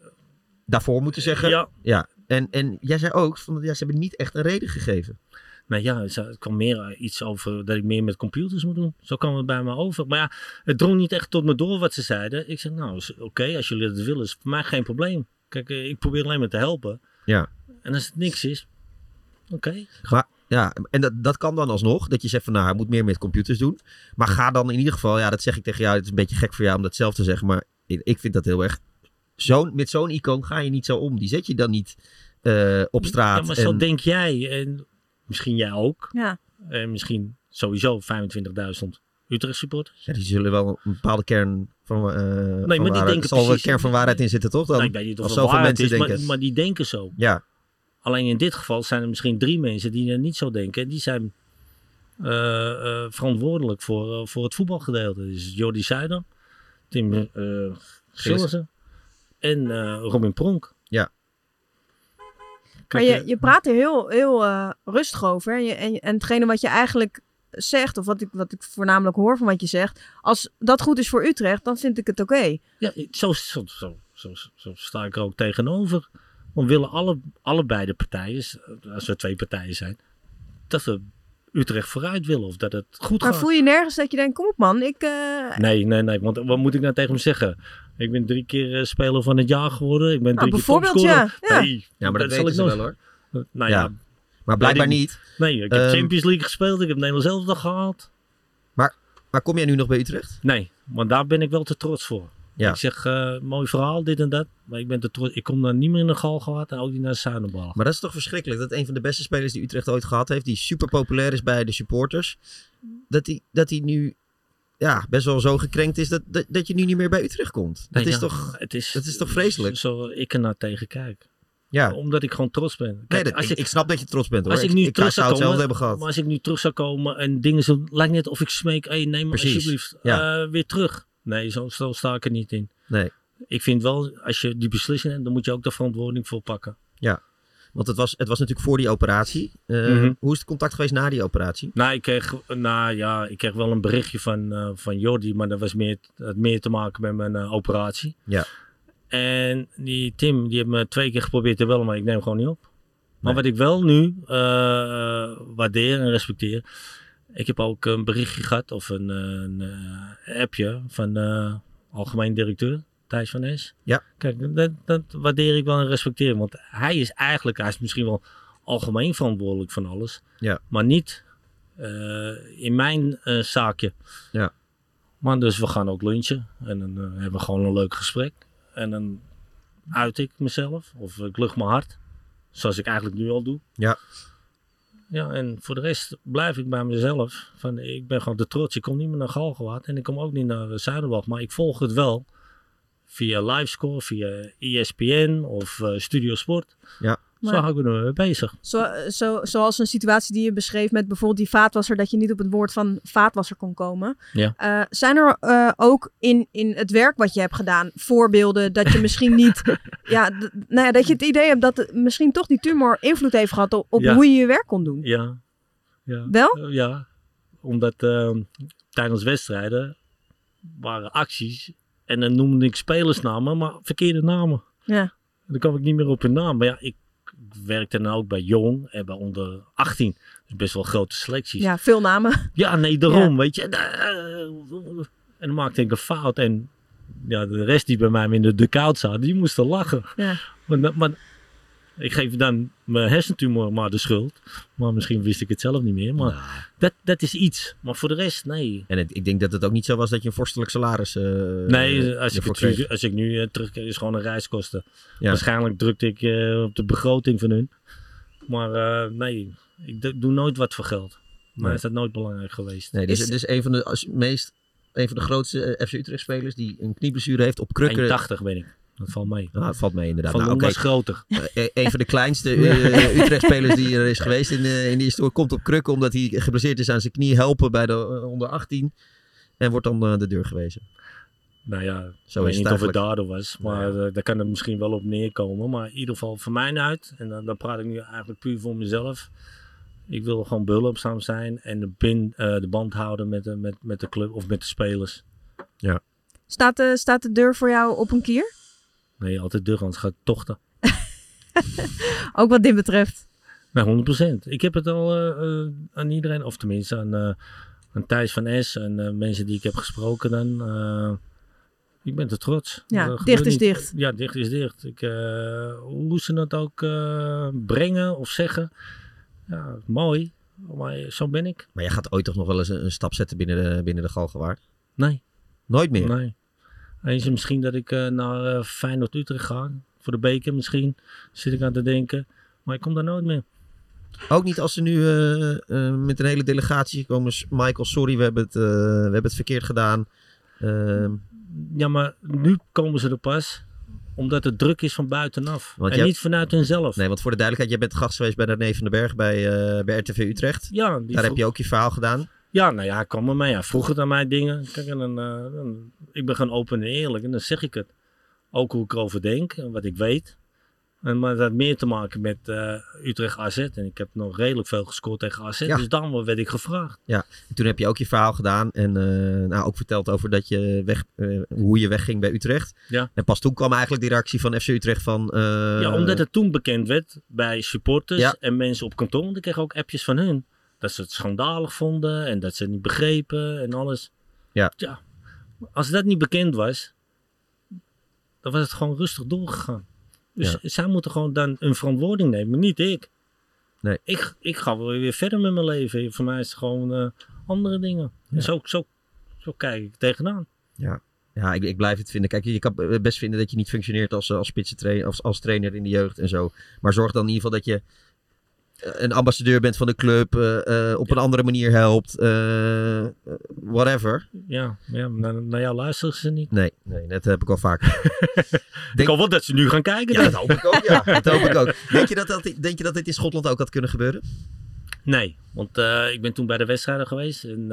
Daarvoor moeten zeggen. Ja, Ja. En, en jij zei ook, van, ja, ze hebben niet echt een reden gegeven. Nou ja, het kwam meer eh, iets over dat ik meer met computers moet doen. Zo kwam het bij me over. Maar ja, het drong niet echt tot me door wat ze zeiden. Ik zei, nou, oké, als jullie dat willen, is voor mij geen probleem. Kijk, eh, ik probeer alleen maar te helpen. Ja. En als het niks is, oké. Maar ja, en dat, dat kan dan alsnog. Dat je zegt van, nou, hij moet meer met computers doen. Maar ga dan in ieder geval, ja, dat zeg ik tegen jou. Het is een beetje gek voor jou om dat zelf te zeggen. Maar ik, ik vind dat heel erg. Zo'n, met zo'n icoon ga je niet zo om. Die zet je dan niet eh, op straat. Ja, maar zo en- denk jij. En misschien jij ook. Ja. En misschien sowieso 25.000 Utrecht supporters. Ja, die zullen wel een bepaalde kern van, eh van maar die waarheid. denken Er zal een kern van waarheid in zitten, toch? Dan, Nou, ik weet niet of zoveel mensen is, maar, denken. maar die denken zo. Ja, Alleen in dit geval zijn er misschien drie mensen die er niet zo denken. En die zijn eh, eh, verantwoordelijk voor, voor het voetbalgedeelte. Dus Jordi Zuider, Tim eh Gillissen en eh, Robin Pronk. Ja. Maar je, eh, je praat er heel, heel eh, rustig over. En, je, en, en hetgene wat je eigenlijk zegt, of wat ik, wat ik voornamelijk hoor van wat je zegt. Als dat goed is voor Utrecht, dan vind ik het oké. ja, zo, zo, zo, zo, zo sta ik er ook tegenover. We willen alle, allebei de partijen, als we twee partijen zijn, dat we Utrecht vooruit willen. Of dat het goed Maar gaat. voel je nergens dat je denkt, kom op man, ik... eh, Nee, nee, nee. Want wat moet ik nou tegen hem zeggen? Ik ben drie keer eh, speler van het jaar geworden. Ik ben Nou, drie keer bijvoorbeeld, topscorer. ja. Ja. Nee, ja maar dat, zal weten ik ze nooit- wel hoor. Nou Ja. ja, Maar blijkbaar niet. nee. Ik heb Ehm, Champions League gespeeld. Ik heb Nederland zelf nog gehaald. Maar kom jij nu nog bij Utrecht? Nee, want daar ben ik wel te trots voor. Ja. Ik zeg, eh, mooi verhaal, dit en dat. Maar ik ben te trots. Ik kom dan niet meer in de gal gehad en ook niet naar de Zuidenbal. Maar dat is toch verschrikkelijk. Dat een van de beste spelers die Utrecht ooit gehad heeft, die super populair is bij de supporters, dat hij dat die nu ja, best wel zo gekrenkt is dat, dat, dat je nu niet meer bij Utrecht komt. Dat, Nee, is, ja, toch, het is, dat is toch vreselijk? Zo ik er naar tegen kijk. ja. Omdat ik gewoon trots ben. Nee, Kijk, dat, als ik, ik, snap dat je trots bent hoor. Als ik nu ik, terug zou zou komen, hebben gehad. maar als ik nu terug zou komen en dingen zo, lijkt net of ik smeek, hey, neem me Precies, alsjeblieft ja. eh, weer terug. Nee, zo, zo sta ik er niet in. Nee. ik vind wel, als je die beslissing neemt, dan moet je ook de verantwoording voor pakken. Want het was, het was natuurlijk voor die operatie. Eh, Mhm. Hoe is het contact geweest na die operatie? Nou, ik kreeg, nou, ja, ik kreeg wel een berichtje van, eh, van Jordi, maar dat was meer, had meer te maken met mijn eh, operatie. Ja. En die Tim, die heeft me twee keer geprobeerd te bellen, maar ik neem gewoon niet op. Maar Nee. wat ik wel nu waardeer en respecteer, ik heb ook een berichtje gehad of een, een appje van de algemeen directeur, Thijs van Es. Ja. Kijk, dat, dat waardeer ik wel en respecteer, want hij is eigenlijk, hij is misschien wel algemeen verantwoordelijk van alles, Ja. maar niet eh, in mijn eh, zaakje. Ja. Maar dus we gaan ook lunchen en dan eh, hebben we gewoon een leuk gesprek. En dan uit ik mezelf of ik lucht mijn hart. Zoals ik eigenlijk nu al doe. Ja. Ja, en voor de rest blijf ik bij mezelf. Van, ik ben gewoon te trots. Ik kom niet meer naar Galgenwaard en ik kom ook niet naar Zuiderwald. Maar ik volg het wel via Livescore, via ESPN of eh, Studio Sport. Ja. Zo Maar- hou ik me mee bezig. Zo, zo, zoals een situatie die je beschreef met bijvoorbeeld die vaatwasser, dat je niet op het woord van vaatwasser kon komen. Ja. Eh, zijn er eh, ook in, in het werk wat je hebt gedaan voorbeelden dat je misschien niet, ja, nou ja, dat je het idee hebt dat misschien toch die tumor invloed heeft gehad op, op Ja. hoe je je werk kon doen? Ja. ja. Wel? Ja, omdat ehm, tijdens wedstrijden waren acties en dan noemde ik spelersnamen, maar verkeerde namen. Ja. En dan kwam ik niet meer op hun naam. Maar ja, ik werkte dan ook bij Jong en bij onder 18. Dus best wel grote selecties. Ja, Ja, veel namen. nee, daarom, weet je. En, eh, En dan maakte ik een fout en ja, de rest die bij mij in de dugout zat, die moesten lachen. Ja. Maar, maar ik geef dan mijn hersentumor maar de schuld. Maar misschien wist ik het zelf niet meer. Maar dat, dat is iets. Maar voor de rest, nee. en het- ik denk dat het ook niet zo was dat je een vorstelijk salaris. eh, Nee, als ik, het, als ik nu uh, terugkijk, is het gewoon een reiskosten. Ja. Waarschijnlijk drukte ik eh, op de begroting van hun. Maar eh, nee, ik do- doe nooit wat voor geld. Maar Nee. is dat nooit belangrijk geweest. Nee, dus Is- het is een van de als, meest. Een van de grootste eh, FC Utrecht spelers die een knieblessure heeft op krukken. 1,80 ben ik. Dat valt mee. Ah, dat valt mee inderdaad. Van Nou, was groter. Eh, een van de kleinste eh, Utrecht-spelers die er is geweest in, de- in die historie komt op krukken omdat hij geblesseerd is aan zijn knie helpen bij de eh, onder 18 en wordt dan eh, de deur gewezen. Nou ja, Zo ik is weet het niet of het daardoor was. Maar eh, daar kan het misschien wel op neerkomen. Maar in ieder geval voor mij uit. En dan, dan praat ik nu eigenlijk puur voor mezelf. Ik wil gewoon behulpzaam zijn. En de, bin, eh, de band houden met de, met, met de club of met de spelers. Staat de, staat de deur voor jou op een kier? Nee, altijd deur, anders gaat het tochten. Ook wat dit betreft. Nou, 100%. Ik heb het al eh, eh, aan iedereen, of tenminste aan, eh, aan Thijs van S en eh, mensen die ik heb gesproken dan. eh, ik ben te trots. Ja, Dat dicht is niet. dicht. Ja, dicht is dicht. Ik, eh, hoe ze het ook eh, brengen of zeggen. Ja, mooi. Maar zo ben ik. Maar jij gaat ooit toch nog wel eens een, een stap zetten binnen de, binnen de Galgenwaard? Nee, Nooit meer. nee. Eens misschien dat ik eh, naar eh, Feyenoord Utrecht ga. Voor de beker misschien. Zit ik aan te denken. Maar ik kom daar nooit meer. Ook niet als ze nu eh, met een hele delegatie komen. Michael, sorry, we hebben het, we hebben het verkeerd gedaan. Ehm, Ja, maar nu komen ze er pas omdat het druk is van buitenaf. Want en niet vanuit hunzelf. nee, want voor de duidelijkheid, jij bent gast geweest bij René van den Berg bij, bij RTV Utrecht. Ja, Daar heb je ook je verhaal gedaan. Ja, nou ja, kwam er mee. Hij vroeg het aan mij dingen. Kijk, en dan, eh, dan- ik ben gewoon open en eerlijk en dan zeg ik het. Ook hoe ik erover denk en wat ik weet. En, maar dat had meer te maken met eh, Utrecht AZ. En ik heb nog redelijk veel gescoord tegen AZ. Ja. Dus dan werd ik gevraagd. En toen heb je ook je verhaal gedaan en eh, nou, ook verteld over dat je weg, hoe je wegging bij Utrecht. Ja. En pas toen kwam eigenlijk die reactie van FC Utrecht van... ja, omdat het toen bekend werd bij supporters Ja. en mensen op kantoor. Want ik kreeg ook appjes van hun. Dat ze het schandalig vonden en dat ze het niet begrepen en alles. Ja. ja. Als dat niet bekend was, dan was het gewoon rustig doorgegaan. Dus Ja. zij moeten gewoon dan een verantwoording nemen, niet ik. Nee. Ik, ik ga wel weer verder met mijn leven. Voor mij is het gewoon eh, andere dingen. Ja. En zo, zo, zo kijk ik tegenaan. Ja, ik, ik blijf het vinden. Kijk, je kan best vinden dat je niet functioneert als, eh, als spitsentrainer, als, als trainer in de jeugd en zo. Maar zorg dan in ieder geval dat je een ambassadeur bent van de club, eh, eh, op een andere manier helpt, eh, whatever. Ja, ja naar, naar jou luisteren ze niet. Nee, nee, dat heb ik al vaak. Ik hoop wel dat ze nu gaan kijken. Ja, dat hoop ik ook, ja. Dat hoop ik ook. Denk je dat, dat, denk je dat dit in Schotland ook had kunnen gebeuren? Nee, want ik ben toen bij de wedstrijden geweest en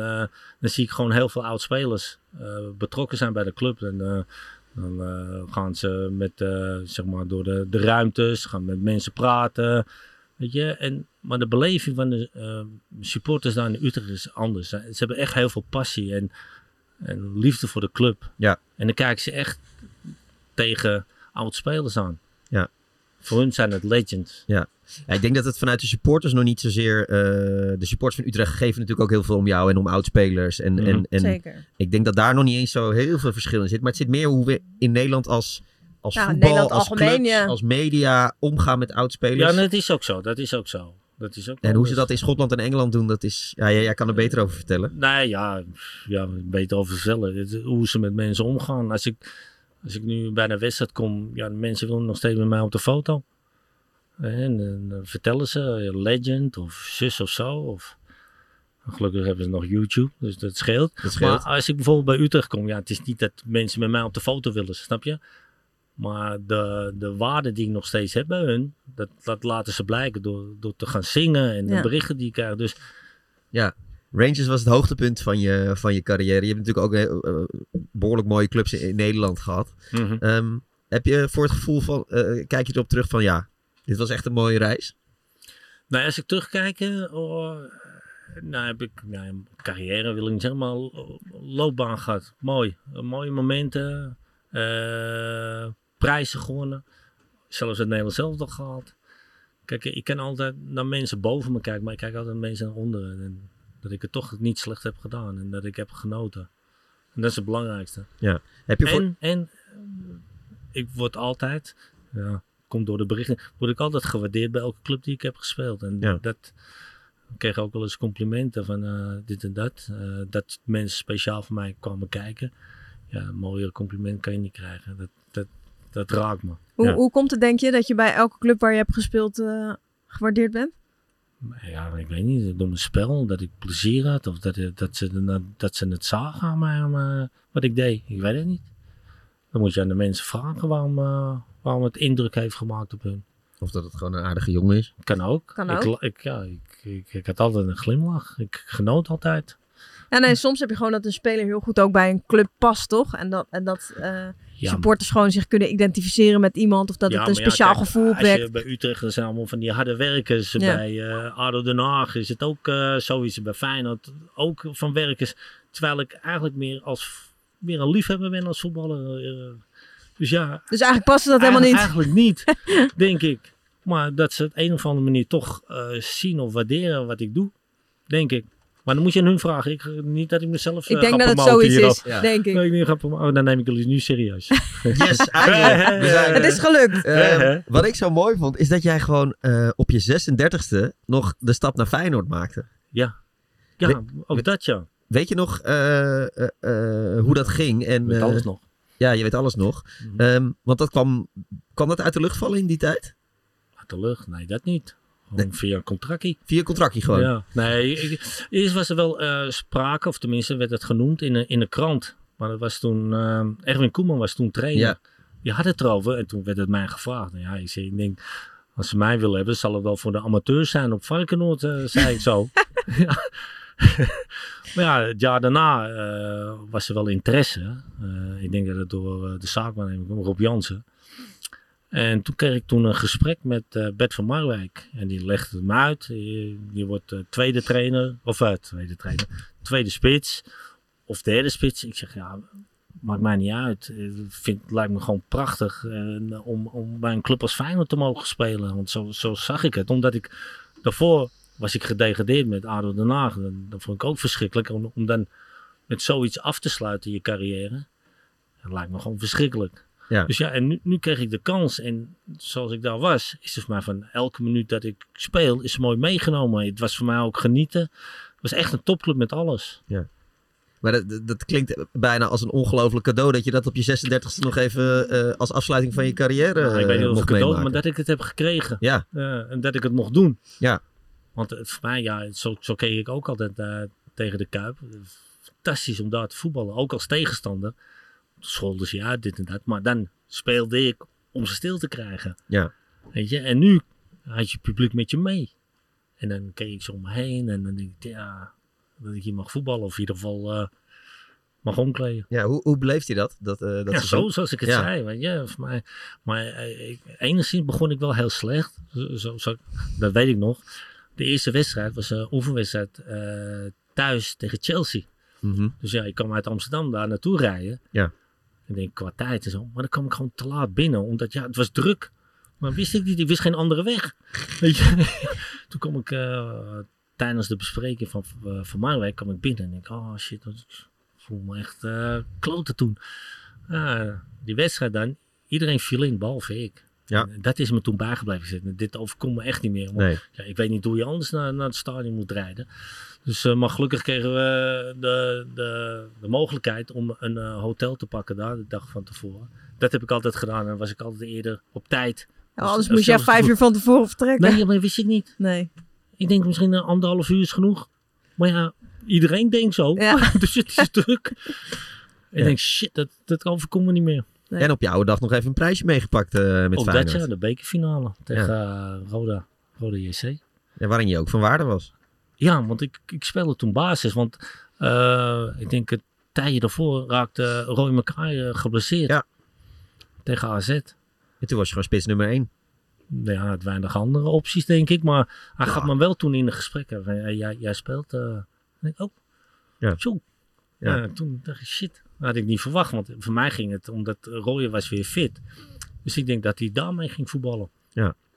dan zie ik gewoon heel veel oud-spelers betrokken zijn bij de club. En Dan gaan ze met, zeg maar, door de, de ruimtes, gaan met mensen praten. Weet je, en, maar de beleving van de eh, supporters daar in Utrecht is anders. Ze ze hebben echt heel veel passie en, en liefde voor de club. Ja. En dan kijken ze echt tegen oud-spelers aan. Ja. Voor hun zijn het legends. Ja, ik denk dat het vanuit de supporters nog niet zozeer... eh, de supporters van Utrecht geven natuurlijk ook heel veel om jou en om oudspelers. En, Mhm. en, en Zeker. ik denk dat daar nog niet eens zo heel veel verschil in zit. Maar het zit meer hoe we in Nederland als, als Ja, in voetbal, Nederland als algemeen, clubs, ja. als media omgaan met oudspelers. Ja, dat is ook zo. Dat is ook zo. Dat is ook En hoe ze dat in Schotland en Engeland doen, dat is... Ja, jij, jij kan er beter over vertellen. Nee, ja, ja beter over vertellen. Het- Hoe ze met mensen omgaan. Als ik, als ik nu bij een wedstrijd kom, ja, de mensen willen nog steeds met mij op de foto. En dan vertellen ze, eh, legend of zus of zo. Of, gelukkig hebben ze nog YouTube, dus dat scheelt. Dat scheelt. Maar als ik bijvoorbeeld bij Utrecht kom, ja, het is niet dat mensen met mij op de foto willen, snap je? Maar de, de waarde die ik nog steeds heb bij hun, dat, dat laten ze blijken door, door te gaan zingen en de Ja. berichten die ik krijg. Dus Ja, Rangers was het hoogtepunt van je, van je carrière. Je hebt natuurlijk ook eh, eh, behoorlijk mooie clubs in, in Nederland gehad. mhm. Ehm, heb je voor het gevoel van... eh, kijk je erop terug van ja, dit was echt een mooie reis? Nou, als ik terugkijk, oh, nou heb ik nou, carrière, wil ik niet zeggen, maar lo- loopbaan gehad. Mooi. Mooie momenten, eh, prijzen gewonnen. Zelfs het Nederlands zelf nog gehaald. Kijk, ik kan altijd naar mensen boven me kijken, maar ik kijk altijd naar mensen naar onderen. En dat ik het toch niet slecht heb gedaan en dat ik heb genoten. En dat is het belangrijkste. Heb je voor... En, en eh, ik word altijd, ja, komt door de berichten, word ik altijd gewaardeerd bij elke club die ik heb gespeeld. En Ja. dat ik kreeg ook wel eens complimenten van eh, dit en dat. eh, dat mensen speciaal voor mij kwamen kijken. Ja, een mooier compliment kan je niet krijgen. Dat, dat, raakt me. Hoe, Ja. hoe komt het, denk je, dat je bij elke club waar je hebt gespeeld eh, gewaardeerd bent? Maar Ja, ik weet niet. Door mijn spel, dat ik plezier had. Of dat, dat, ze, dat ze het zagen aan mij, aan mij, wat ik deed. Ik weet het niet. Dan moet je aan de mensen vragen waarom, eh, waarom het indruk heeft gemaakt op hun. Of dat het gewoon een aardige jongen is. Kan ook. Kan ik, ook. la- Ik, ja, ik, ik, ik had altijd een glimlach. Ik genoot altijd. Ja, nee, soms heb je gewoon dat een speler heel goed ook bij een club past, toch? En dat, en dat eh, supporters gewoon zich kunnen identificeren met iemand. Of dat ja, het een speciaal kijk, gevoel opwekt. je bij Utrecht, dat zijn allemaal van die harde werkers. Bij eh ADO Den Haag is het ook eh, zoiets. Bij Feyenoord ook van werkers. Terwijl ik eigenlijk meer als meer een liefhebber ben als voetballer. eh. dus ja, Dus eigenlijk past dat helemaal niet. Eigenlijk niet, denk ik. Maar dat ze op een of andere manier toch zien of waarderen wat ik doe, denk ik. Maar dan moet je aan hun vragen. Ik, niet dat ik mezelf Ik eh, denk dat het zoiets is. Ja. denk ik. Nee, ik. Oh, dan neem ik jullie nu serieus. Yes. We zijn Het is gelukt. Ehm, wat ik zo mooi vond, is dat jij gewoon eh, op je 36e nog de stap naar Feyenoord maakte. ja, ja We- ook we- dat ja. Weet je nog eh, eh, eh, hoe dat ging? En, Ik weet eh, alles nog. Ja, je weet alles nog. Mhm. Ehm, want dat kwam, kwam dat uit de lucht vallen in die tijd? Uit de lucht? Nee, dat niet. Gewoon via een contractje. Via contractje gewoon. Ja. Nee, ik- eerst was er wel eh, sprake, of tenminste werd het genoemd in een, in een krant. Maar dat was toen, eh, Erwin Koeman was toen trainer. Ja. Die had het erover en toen werd het mij gevraagd. Nou ja, ik, zei, ik denk, als ze mij willen hebben, zal het wel voor de amateurs zijn op Varkenoord, eh, zei ik zo. ja. maar ja, het jaar daarna was er wel interesse. Ik denk dat het door de kwam, Rob Jansen. En toen kreeg ik toen een gesprek met eh, Bert van Marwijk. En die legde het me uit. Je, wordt eh, tweede trainer, of uh, tweede trainer, tweede spits of derde spits. Ik zeg ja, maakt mij niet uit. Vind, het lijkt me gewoon prachtig om, om bij een club als Feyenoord te mogen spelen. Want zo, zo zag ik het. Omdat ik daarvoor was ik gedegradeerd met ADO Den Haag. Dat vond ik ook verschrikkelijk. Om, om dan met zoiets af te sluiten je carrière. Dat lijkt me gewoon verschrikkelijk. Ja. Dus ja, en nu, nu kreeg ik de kans. En zoals ik daar was, is het voor mij van elke minuut dat ik speel, is mooi meegenomen. Het was voor mij ook genieten. Het was echt een topclub met alles. Maar dat, dat- klinkt bijna als een ongelooflijk cadeau dat je dat op je 36e nog even eh, als afsluiting van je carrière Nou, ik weet niet eh, of ik het meemaken. maar dat ik het heb gekregen. Ja, Eh, en dat ik het mocht doen. Ja. Want het, voor mij, ja, zo, zo keek ik ook altijd eh, tegen de Kuip. Fantastisch om daar te voetballen, ook als tegenstander. Scholden ze ja, dit en dat. Maar dan speelde ik om ze stil te krijgen. Ja. Weet je, en nu had je publiek met je mee. En dan keek ik zo om me heen en dan denk ik, ja, dat ik hier mag voetballen. Of in ieder geval, eh, mag omkleden. Ja, hoe, hoe beleeft hij dat? dat, eh, dat ja, zo zoals ik het Ja. zei. Weet je, voor mij, maar eh, ik, enigszins begon ik wel heel slecht. Zo, zo, dat weet ik nog. De eerste wedstrijd was een oefenwedstrijd thuis tegen Chelsea. Mhm. Dus ja, ik kwam uit Amsterdam daar naartoe rijden. Ja. Ik denk qua tijd en zo. Maar dan kwam ik gewoon te laat binnen. Omdat ja, het was druk. Maar wist ik niet. Ik wist geen andere weg. Weet je? Toen kwam ik eh, tijdens de bespreking van, eh, van mijn werk ik binnen. En denk oh shit. Ik voel me echt eh kloten toen. Ja, die wedstrijd dan. Iedereen viel in, behalve ik. Ja. En dat is me toen bijgebleven zitten. Dit overkomt me echt niet meer. Want Nee. ja, ik weet niet hoe je anders naar, naar het stadion moet rijden. Dus, eh, maar gelukkig kregen we de, de, de mogelijkheid om een eh, hotel te pakken daar de dag van tevoren. Dat heb ik altijd gedaan en dan was ik altijd eerder op tijd. Ja, anders Dus, moest jij vijf uur van tevoren vertrekken. Nee, maar dat wist ik niet. Nee. Ik denk misschien een anderhalf uur is genoeg. Maar ja, iedereen denkt zo. Ja. dus het is druk. Ik denk, shit, dat, dat overkomt me niet meer. Nee. En op je oude dag nog even een prijsje meegepakt eh met dat Feyenoord. ja, de bekerfinale tegen eh, Roda, Roda JC. Ja, waarin je ook van waarde was. Ja, want ik, ik speelde toen basis. Want eh, ik denk het tijdje daarvoor raakte Roy Mackay eh, geblesseerd. Ja. Tegen AZ. En toen was je gewoon spits nummer 1. Ja, had weinig andere opties, denk ik. Maar hij Ja. gaat me wel toen in de gesprekken. Van, jij, jij speelt. eh en ik, oh, Ja. zo. Ja. Ja. toen dacht ik, shit. Dat had ik niet verwacht. Want voor mij ging het omdat Roy was weer fit. Dus ik denk dat hij daarmee ging voetballen.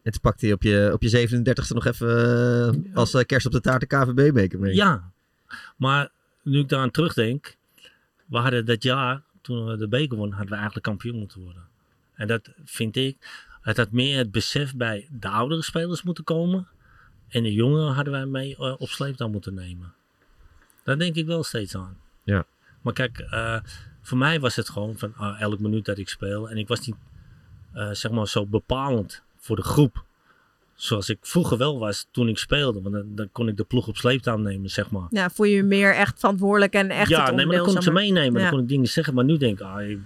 En toen pakte hij op je, op je 37e nog even eh, als eh, kerst op de taart de KVB-beker mee. Ja, maar nu ik daaraan terugdenk, we hadden dat jaar, toen we de beker wonnen, hadden we eigenlijk kampioen moeten worden. En dat vind ik, het had meer het besef bij de oudere spelers moeten komen. En de jongeren hadden wij mee eh, op sleeptouw moeten nemen. Daar denk ik wel steeds aan. Ja. Maar kijk, eh, voor mij was het gewoon van ah, elk minuut dat ik speel. En ik was niet, eh, zeg maar, zo bepalend voor de groep. Zoals ik vroeger wel was toen ik speelde. Want dan, dan kon ik de ploeg op sleeptouw nemen, zeg maar. Ja, voel je je meer echt verantwoordelijk en echt ja, nee, maar dan kon ik ze meenemen. Ja. Dan kon ik dingen zeggen. Maar nu denk ik, ah, ik,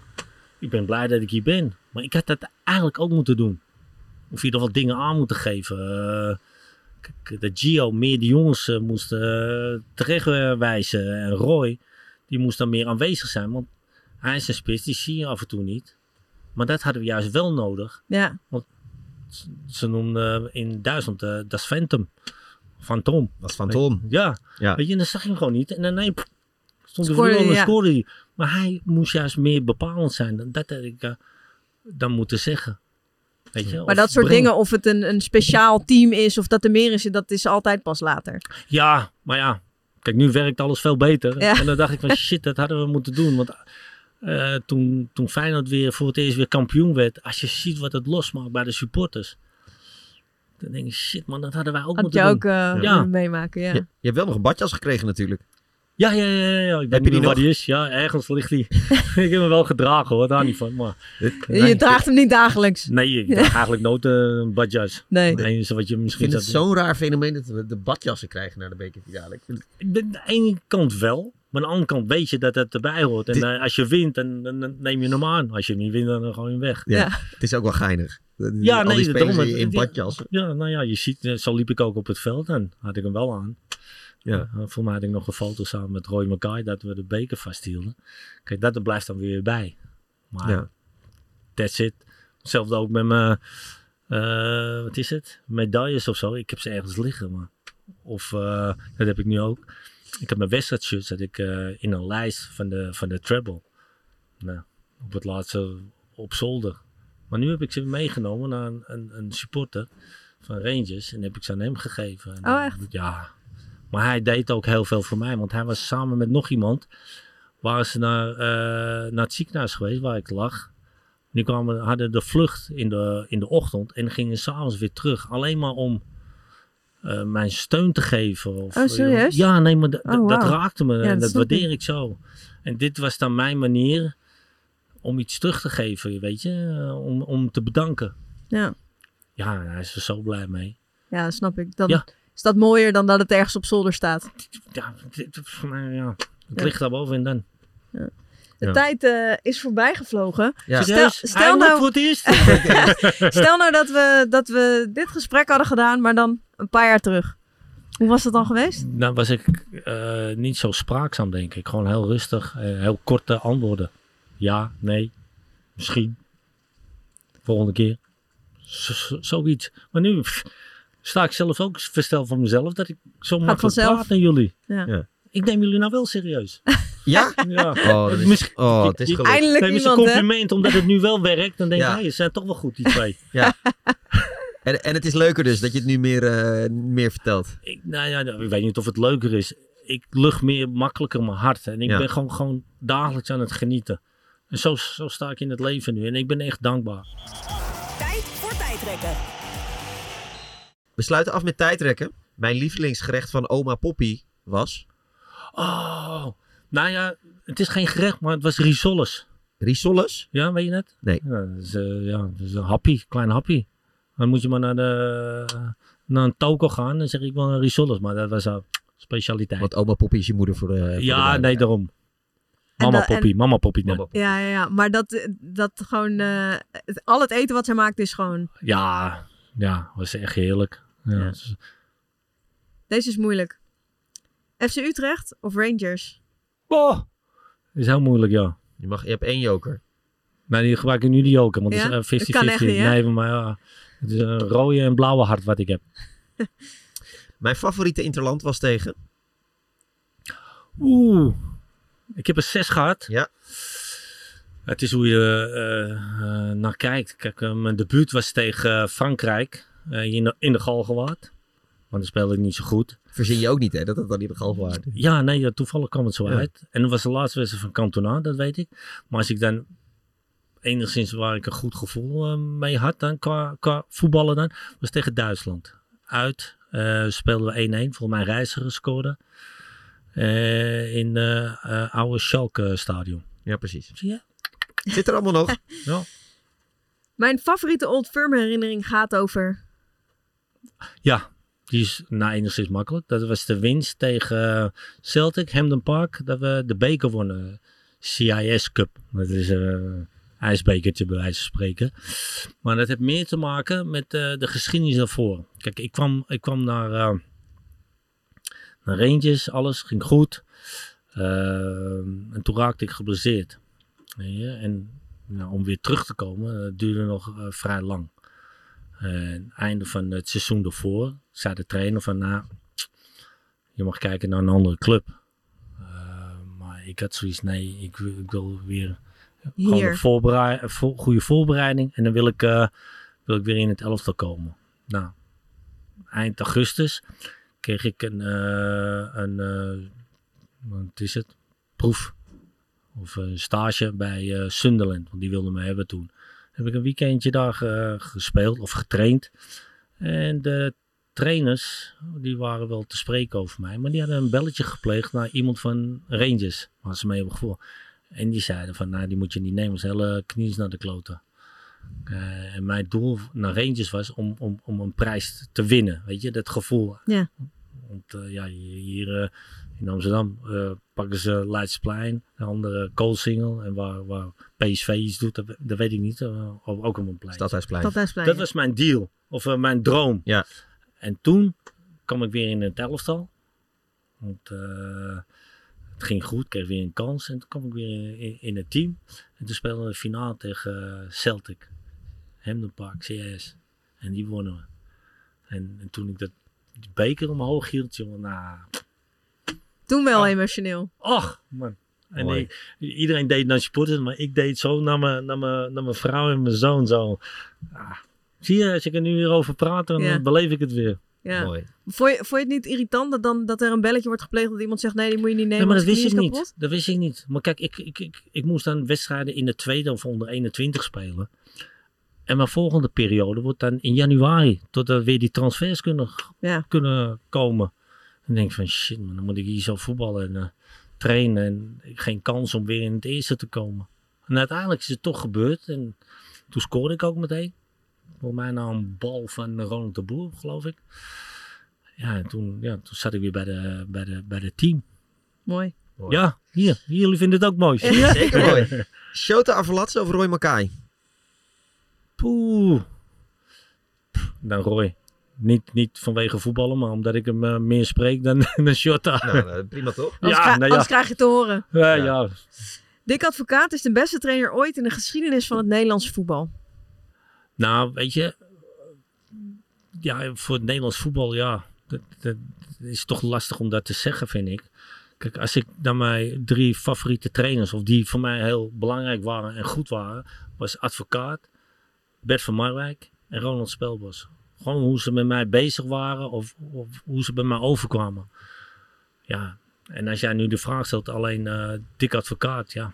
ik ben blij dat ik hier ben. Maar ik had dat eigenlijk ook moeten doen. Of in ieder geval dingen aan moeten geven. Kijk, dat Gio meer de jongens moest terechtwijzen. En Roy, die moest dan meer aanwezig zijn. Want hij is een spits, die zie je af en toe niet. Maar dat hadden we juist wel nodig. Ja, Ze noemden in Duitsland uh, Das Phantom. Fantom. Dat is van Tom. Ja, Ja. weet je, dan zag je hem gewoon niet. En dan nee, pff, stond hij Scoorde voor en ja. scoorde hij. Maar hij moest juist meer bepalend zijn. dan Dat had ik eh, dan moeten zeggen. Weet je? maar dat soort brengen. dingen, of het een, een speciaal team is of dat er meer is, dat is altijd pas later. Ja, maar ja. Kijk, nu werkt alles veel beter. Ja. En dan dacht ik van shit, dat hadden we moeten doen. Want eh, toen, toen Feyenoord weer voor het eerst weer kampioen werd. Als je ziet wat het losmaakt bij de supporters. Dan denk je shit man, dat hadden wij ook Had moeten je doen. ook eh, Ja. meemaken, ja. Je, je hebt wel nog een badjas gekregen natuurlijk. Ja, ja, ja, ja. Ik Heb je niet die nog? die is. Ja, ergens ligt die. ik heb hem wel gedragen hoor, daar niet van. Maar Je draagt hem niet dagelijks. nee, ik draag eigenlijk nooit eh, een badjas. Nee. Het enige wat je Ik misschien vind het zo'n raar fenomeen dat we de badjassen krijgen naar de bekerfinale. Ik vind het- de ene kant wel. Maar aan de andere kant weet je dat het erbij hoort. En Dit- eh, als je wint, dan, neem je hem aan. Als je niet wint, dan gooi je hem weg. ja, Ja. Het is ook wel geinig. Ja, Al nee, die spelers daarom- in, in ja. badjassen. Ja, nou ja, je ziet, eh, zo liep ik ook op het veld en had ik hem wel aan. Ja. Uh, voor mij had ik nog een foto samen met Roy Mackay dat we de beker vasthielden. Kijk, dat blijft dan weer bij. Maar Ja. that's it. Hetzelfde ook met mijn, eh, wat is het? Medailles of zo. Ik heb ze ergens liggen. Maar. Of, eh, dat heb ik nu ook. Ik heb mijn wedstrijdshirts dat ik eh, in een lijst van de, van de treble. Nou, op het laatste op zolder. Maar nu heb ik ze meegenomen naar een, een, een supporter van Rangers. En heb ik ze aan hem gegeven. En, Oh, eh, echt? Ja. Maar hij deed ook heel veel voor mij. Want hij was samen met nog iemand. Waren ze naar, eh, naar het ziekenhuis geweest waar ik lag. Die kwamen, hadden de vlucht in de, in de ochtend. En gingen s'avonds weer terug. Alleen maar om eh, mijn steun te geven. Of, Oh, serieus? Ja, nee, maar Oh, dat wauw. raakte me. Ja, en dat dat waardeer ik. zo. En dit was dan mijn manier om iets terug te geven, weet je. eh, Om, om te bedanken. Ja. Ja, hij is er zo blij mee. ja, snap ik. Dan Ja. Is dat mooier dan dat het ergens op zolder staat. Ja, ja. Het ligt daarboven en dan. De Ja. tijd eh, is voorbij gevlogen. Ja. Stel nou- voor het eerst? Stel nou dat we, dat we dit gesprek hadden gedaan, maar dan een paar jaar terug. Hoe was het dan geweest? Dan was ik eh, niet zo spraakzaam, denk ik. Gewoon heel rustig, eh, heel korte antwoorden. Ja, nee, misschien. Volgende keer. Z- zoiets. Maar nu pff, sta ik zelf ook versteld van mezelf dat ik zo makkelijk vanzelf. praat naar jullie. Ja. Ja. Ik neem jullie nou wel serieus. Ja? Ja. Oh, dat is, oh het is gelukt. Eindelijk een hè? compliment omdat het nu wel werkt. Dan denk ik, Ja. hey, ze zijn toch wel goed, die twee. En, en het is leuker dus dat je het nu meer, eh, meer vertelt. ik, nou ja, ik weet niet of het leuker is. Ik lucht meer makkelijker mijn hart. En ik Ja. ben gewoon, gewoon dagelijks aan het genieten. En zo, zo sta ik in het leven nu. En ik ben echt dankbaar. Tijd voor tijdrekken. We sluiten af met tijdrekken. Mijn lievelingsgerecht van oma Poppy was Oh, nou ja, het is geen gerecht, maar het was risoles. risoles. Ja, weet je het? Nee. Ja, dat is, eh, ja, dat is een happy, klein happy. Dan moet je maar naar, de, naar een toko gaan. Dan zeg ik wel een risoles, maar dat was een specialiteit. Want oma Poppy is je moeder voor de. voor de ja, nee, daarom. Mama dat- en- Poppy, mama Poppy. nee. Mama Poppy. Ja, ja, ja. Maar dat, dat gewoon... eh, het- al het eten wat zij maakt is gewoon... Ja, ja, was echt heerlijk. Ja, Deze is moeilijk. FC Utrecht of Rangers? Oh, is heel moeilijk, ja. Je, mag, je hebt één joker. Maar die gebruik ik nu die ook, want Ja? het Dat is eh, 50-50. kan echt niet, hè? nee, maar ja, het is een rode en blauwe hart wat ik heb. Mijn favoriete interland was tegen. Oeh, ik heb er zes gehad. Ja. Het is hoe je eh, eh, naar kijkt. Kijk, eh, mijn debuut was tegen Frankrijk in, de, in de Galgenwaard. Maar dan speelde ik niet zo goed. Verzin je ook niet, hè? Dat het dan in de galg was. Ja, nee, ja, toevallig kwam het zo Ja. uit. En dat was de laatste wedstrijd van Cantona, dat weet ik. Maar als ik dan enigszins waar ik een goed gevoel eh, mee had, dan qua, qua voetballen dan, was tegen Duitsland. Uit eh, speelden we 1-1, volgens mij Reiziger scoorde. eh, in eh eh, oude Schalke stadion. Ja, precies. Zie je? Zit er allemaal nog? Ja. Mijn favoriete Old Firm herinnering gaat over... Ja, die is nou enigszins makkelijk. Dat was de winst tegen eh, Celtic, Hamden Park, dat we de beker wonnen. CIS Cup. Dat is eh, een ijsbekertje bij wijze van spreken. Maar dat heeft meer te maken met eh, de geschiedenis daarvoor. Kijk, ik kwam, ik kwam naar, eh, naar Rangers, alles ging goed. Eh, en toen raakte ik geblesseerd. En nou, om weer terug te komen, duurde nog eh, vrij lang. En einde van het seizoen ervoor zei de trainer van nou, je mag kijken naar een andere club. Eh, maar ik had zoiets, nee, ik, wil- ik wil weer gewoon een voorberei- een vo- goede voorbereiding. En dan wil ik, eh, wil ik weer in het elftal komen. Nou, eind augustus kreeg ik een, eh, een eh, wat is het, proef of een stage bij eh, Sunderland. Want die wilden me hebben toen heb ik een weekendje daar eh, gespeeld of getraind. En de trainers, die waren wel te spreken over mij. Maar die hadden een belletje gepleegd naar iemand van Rangers. Waar ze mee hebben gevoel. En die zeiden van, nou die moet je niet nemen. Zijn hele knie is naar de kloten. Eh, en mijn doel naar Rangers was om, om, om een prijs te winnen. Weet je, dat gevoel. Ja. Want eh, ja, hier in Amsterdam eh, pakken ze Leidsplein, de andere Koolsingel. En waar, waar PSV iets doet, dat, dat weet ik niet. of ook op een plein. Stadhuisplein. Stadhuisplein. Dat was mijn deal. Of eh, mijn droom. Ja. En toen kwam ik weer in het elftal. Want eh, het ging goed, kreeg weer een kans. En toen kwam ik weer in, het team. En toen speelden we de finale tegen Celtic. Hamden Park, CS. En die wonnen we. En, en toen ik dat die beker omhoog hield, jongen, nou... Toen wel Oh. emotioneel. Och, man. En ik, iedereen deed naar supporters, maar ik deed zo naar mijn, naar mijn, naar mijn vrouw en mijn zoon. Zo. Ah, zie je, als ik er nu weer over praat, dan Ja. eh, beleef ik het weer. Ja. Mooi. Vond je, vond je het niet irritant dat, dan, dat er een belletje wordt gepleegd dat iemand zegt nee, die moet je niet nemen, Nee, maar dat wist ik niet. Dat wist ik niet. Maar kijk, ik, ik, ik, ik moest dan wedstrijden in de tweede of onder 21 spelen. En mijn volgende periode wordt dan in januari, totdat weer die transfers kunnen, Ja. kunnen komen. En dan denk ik van shit man, dan moet ik hier zo voetballen en eh, trainen. En ik geen kans om weer in het eerste te komen. En uiteindelijk is het toch gebeurd. En toen scoorde ik ook meteen. Voor mij nou een bal van Ronald de Boer, geloof ik. Ja, en toen, ja, toen zat ik weer bij de, bij de, bij de team. Mooi. Mooi. Ja, hier. Jullie vinden het ook mooi. Zeker mooi. Shota Avalatse of Roy Makai? Poeh. Dan Roy. Niet, niet vanwege voetballen, maar omdat ik hem eh, meer spreek dan, dan Jota. Nou, prima toch? Ja, nou ja. anders krijg je te horen. Ja, ja. Dick Advocaat is de beste trainer ooit in de geschiedenis van het Nederlandse voetbal. Nou, weet je, ja, voor het Nederlands voetbal, ja, dat, dat is toch lastig om dat te zeggen, vind ik. Kijk, als ik naar mijn drie favoriete trainers, of die voor mij heel belangrijk waren en goed waren, was Advocaat, Bert van Marwijk en Ronald Spelbos. Gewoon hoe ze met mij bezig waren of, of hoe ze bij mij overkwamen. Ja, en als jij nu de vraag stelt, alleen eh Dick Advocaat, ja.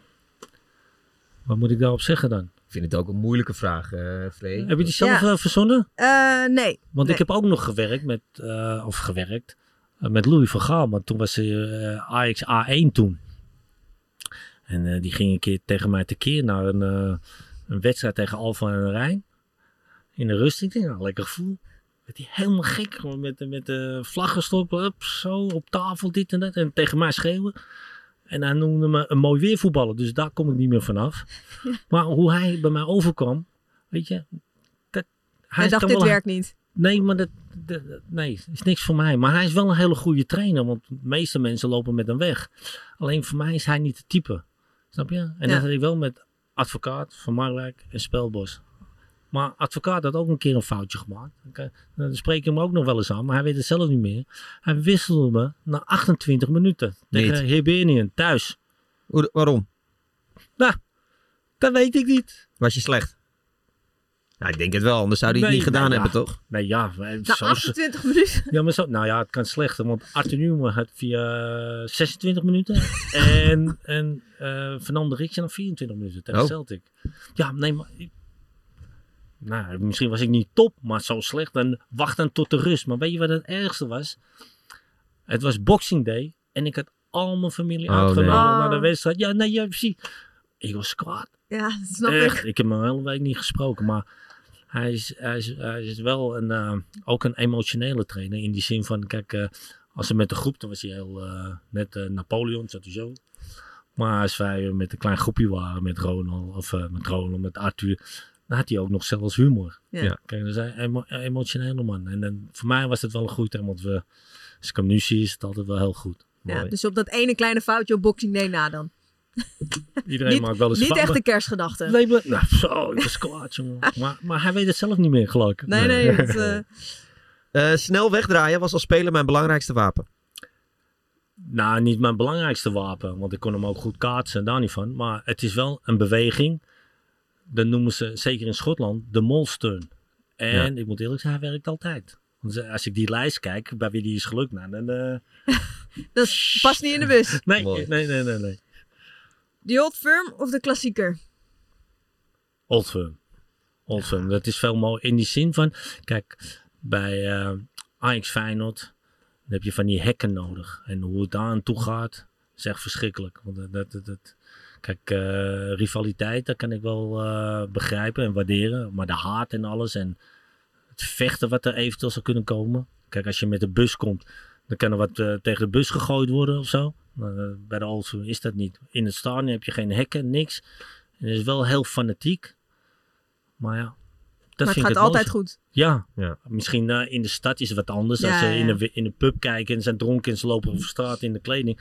Wat moet ik daarop zeggen dan? Ik vind het ook een moeilijke vraag, Free. Heb je die zelf Ja. eh, verzonnen? Eh, nee. Want Nee. ik heb ook nog gewerkt met, eh, of gewerkt, met Louis van Gaal. Maar toen was ze eh, Ajax A1 toen. En eh, die ging een keer tegen mij tekeer naar een, eh, een wedstrijd tegen Alfa en Rijn. In de rust. Ik denk, nou, lekker gevoel. Werd hij helemaal gek. Met, de- met de vlaggen stoppen. Up, zo op tafel, dit en dat. En tegen mij schreeuwen. En hij noemde me een mooi weervoetballer. Dus daar kom ik niet meer vanaf. Maar hoe hij bij mij overkwam. Weet je. Dat, Hij dacht, dit werkt niet. Nee, maar dat, nee, is niks voor mij. Maar hij is wel een hele goede trainer, want de meeste mensen lopen met hem weg. Alleen voor mij is hij niet het type. Snap je? En Ja. dat had ik wel met advocaat van Marwijk en Spelbos. Maar advocaat had ook een keer een foutje gemaakt. Oké, Dan spreek ik hem ook nog wel eens aan, maar hij weet het zelf niet meer. Hij wisselde me na 28 minuten tegen Niet. Hibernian thuis. Hoe- waarom? Nou, dat weet ik niet. Was je slecht? Nou, ik denk het wel, anders zou hij het Nee, niet gedaan nou ja. hebben, toch? Nee, ja. Na zo- 28 minuten. Ja, maar zo, nou ja, het kan slechter, want Arthur Newman had via 26 minuten en, en eh Fernando Ricci na 24 minuten tegen Oh. Celtic. Ja, nee, maar... ik- Nou, misschien was ik niet top, maar zo slecht. Dan wacht dan tot de rust. Maar weet je wat het ergste was? Het was Boxing Day en ik had al mijn familie Oh, uitgenodigd nee. naar de Oh. wedstrijd. Ja, nee, ja, precies. Ik was kwaad. Ja, dat snap Echt, ik. ik heb hem een hele week niet gesproken, maar hij is, hij is, hij is wel een, eh, ook een emotionele trainer. In die zin van, kijk, eh, als hij met de groep, dan was hij heel, eh, net eh, Napoleon, zat hij zo. Maar als wij met een klein groepje waren, met Ronald, of eh, met Ronald, met Arthur, dan had hij ook nog zelfs humor. Ja. Kijk, dat is een emo- een emotionele man. En dan, voor mij was het wel een goed trainer, want we, als ik hem nu zie, is het altijd wel heel goed. Ja, Mooi. dus op dat ene kleine foutje op Boxing Day na dan. Iedereen Niet- maakt wel eens Niet echt de kerstgedachte. Nee, maar, nou, zo, ik was kwaad, jongen. Maar, maar hij weet het zelf niet meer, geloof ik. Nee, nee. dat, eh, Eh, snel wegdraaien was als speler mijn belangrijkste wapen. Nou, niet mijn belangrijkste wapen, want ik kon hem ook goed kaatsen, daar niet van. Maar het is wel een beweging. Dat noemen ze, zeker in Schotland, de molsteun. En ik moet eerlijk zeggen, hij werkt altijd. Want als ik die lijst kijk, bij wie die is gelukt, nou, dan... eh, dat past niet in de bus. nee, nee, nee, nee, nee. De Old Firm of de klassieker? Old Firm. Old Firm. Dat is veel mooi in die zin van, kijk, bij eh Ajax Feyenoord, dan heb je van die hekken nodig. En hoe het daar aan toe gaat, is echt verschrikkelijk. Want dat, dat, dat, dat- kijk, eh, rivaliteit, dat kan ik wel eh, begrijpen en waarderen. Maar de haat en alles en het vechten wat er eventueel zou kunnen komen. Kijk, als je met de bus komt, dan kan er wat eh, tegen de bus gegooid worden of zo. Maar, bij de Firm is dat niet. In het stadion heb je geen hekken, niks. En het is wel heel fanatiek. Maar ja, dat maar het vind gaat ik het altijd goed. Ja, Ja. misschien eh, in de stad is het wat anders. Ja, Als ze in, de, in de pub kijken en ze zijn dronken en ze lopen over straat in de kleding.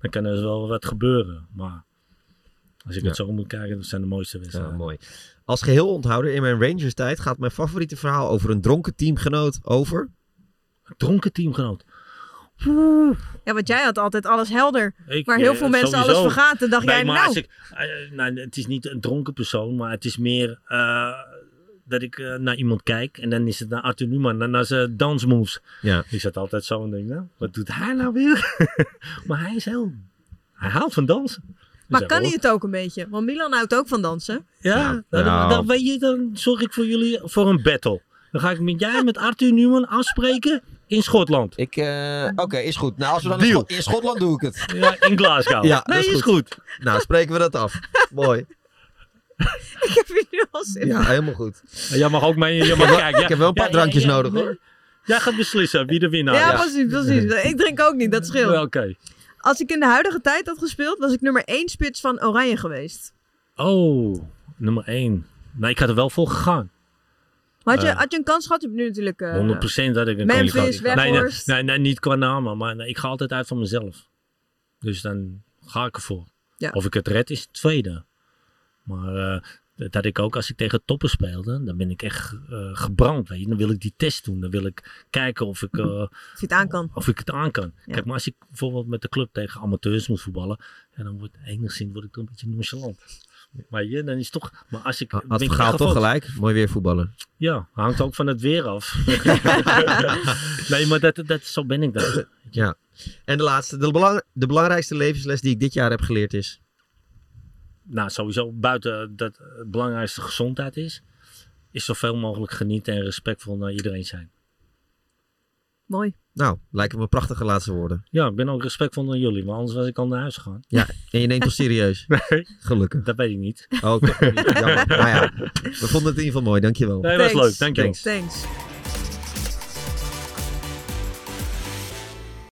Dan kan er wel wat gebeuren. Maar als ik Ja. het zo moet kijken, dat zijn de mooiste Ja, wedstrijden. mooi. Als geheel onthouder in mijn Rangers tijd gaat mijn favoriete verhaal over een dronken teamgenoot over... Dronken teamgenoot. Ja, want jij had altijd alles helder. Ik, Waar heel eh, veel mensen sowieso. alles vergaten. dacht Nee, jij, maar nou, als ik, eh, nou, het is niet een dronken persoon, maar het is meer eh, dat ik eh, naar iemand kijk en dan is het naar Arthur Newman, dan naar zijn dansmoves. Ja. Ik zat altijd zo en denk, nou, wat doet hij nou weer? maar hij is heel, hij houdt van dansen. Maar Dus kan hij het ook een beetje? Want Milan houdt ook van dansen. Ja, dan, nou. dan weet je, dan zorg ik voor jullie voor een battle. Dan ga ik met jij met Arthur Newman afspreken in Schotland. Ik, eh, Oké, is goed. Nou, als we dan Deal. in, Schot- in Schotland doe ik het. Ja, in Glasgow. Ja, dat nee, is is goed. goed. Nou, spreken we dat af. Mooi. Ik heb hier nu al zin in. Ja, helemaal goed. Jij mag ook mee. Jij mag kijken. ik heb wel een paar drankjes nodig, nee. hoor. Jij gaat beslissen wie de winnaar Ja, is. precies, precies. Ik drink ook niet, dat scheelt. Ja, Oké. Als ik in de huidige tijd had gespeeld, was ik nummer 1 spits van Oranje geweest. Oh, nummer 1. Nou, ik had er wel voor gegaan. Maar had je, Eh. had je een kans gehad? Je hebt nu natuurlijk... eh, 100% dat ik een Memphis, kandidaat- nee, nee, nee, nee, niet qua namen, maar nee, ik ga altijd uit van mezelf. Dus dan ga ik ervoor. Ja. Of ik het red is het tweede. Maar eh, dat ik ook als ik tegen toppen speelde, dan ben ik echt eh, gebrand. Weet je. Dan wil ik die test doen. Dan wil ik kijken of ik, eh, Of het aan kan. of ik het aan kan. Ja. Kijk, maar als ik bijvoorbeeld met de club tegen amateurs moet voetballen, ja, dan wordt enigszins word ik toch een beetje nonchalant. Maar je, dan is toch. Maar als ik. Had ik toch gelijk? Mooi weer voetballen. Ja, hangt ook van het weer af. nee, maar dat, dat, zo ben ik dan. Ja. En de laatste, de, belang, de belangrijkste levensles die ik dit jaar heb geleerd is... Nou, sowieso buiten dat het belangrijkste gezondheid is, is zoveel mogelijk genieten en respectvol naar iedereen zijn. Mooi. Nou, lijken me prachtige laatste woorden. Ja, ik ben ook respectvol naar jullie, maar anders was ik al naar huis gegaan. Ja, en je neemt ons serieus. Nee, Gelukkig. dat weet ik niet. Oké, jammer. Nou ja, we vonden het in ieder geval mooi. Dankjewel. Nee, dat was leuk. Dankjewel. Thanks. Thanks.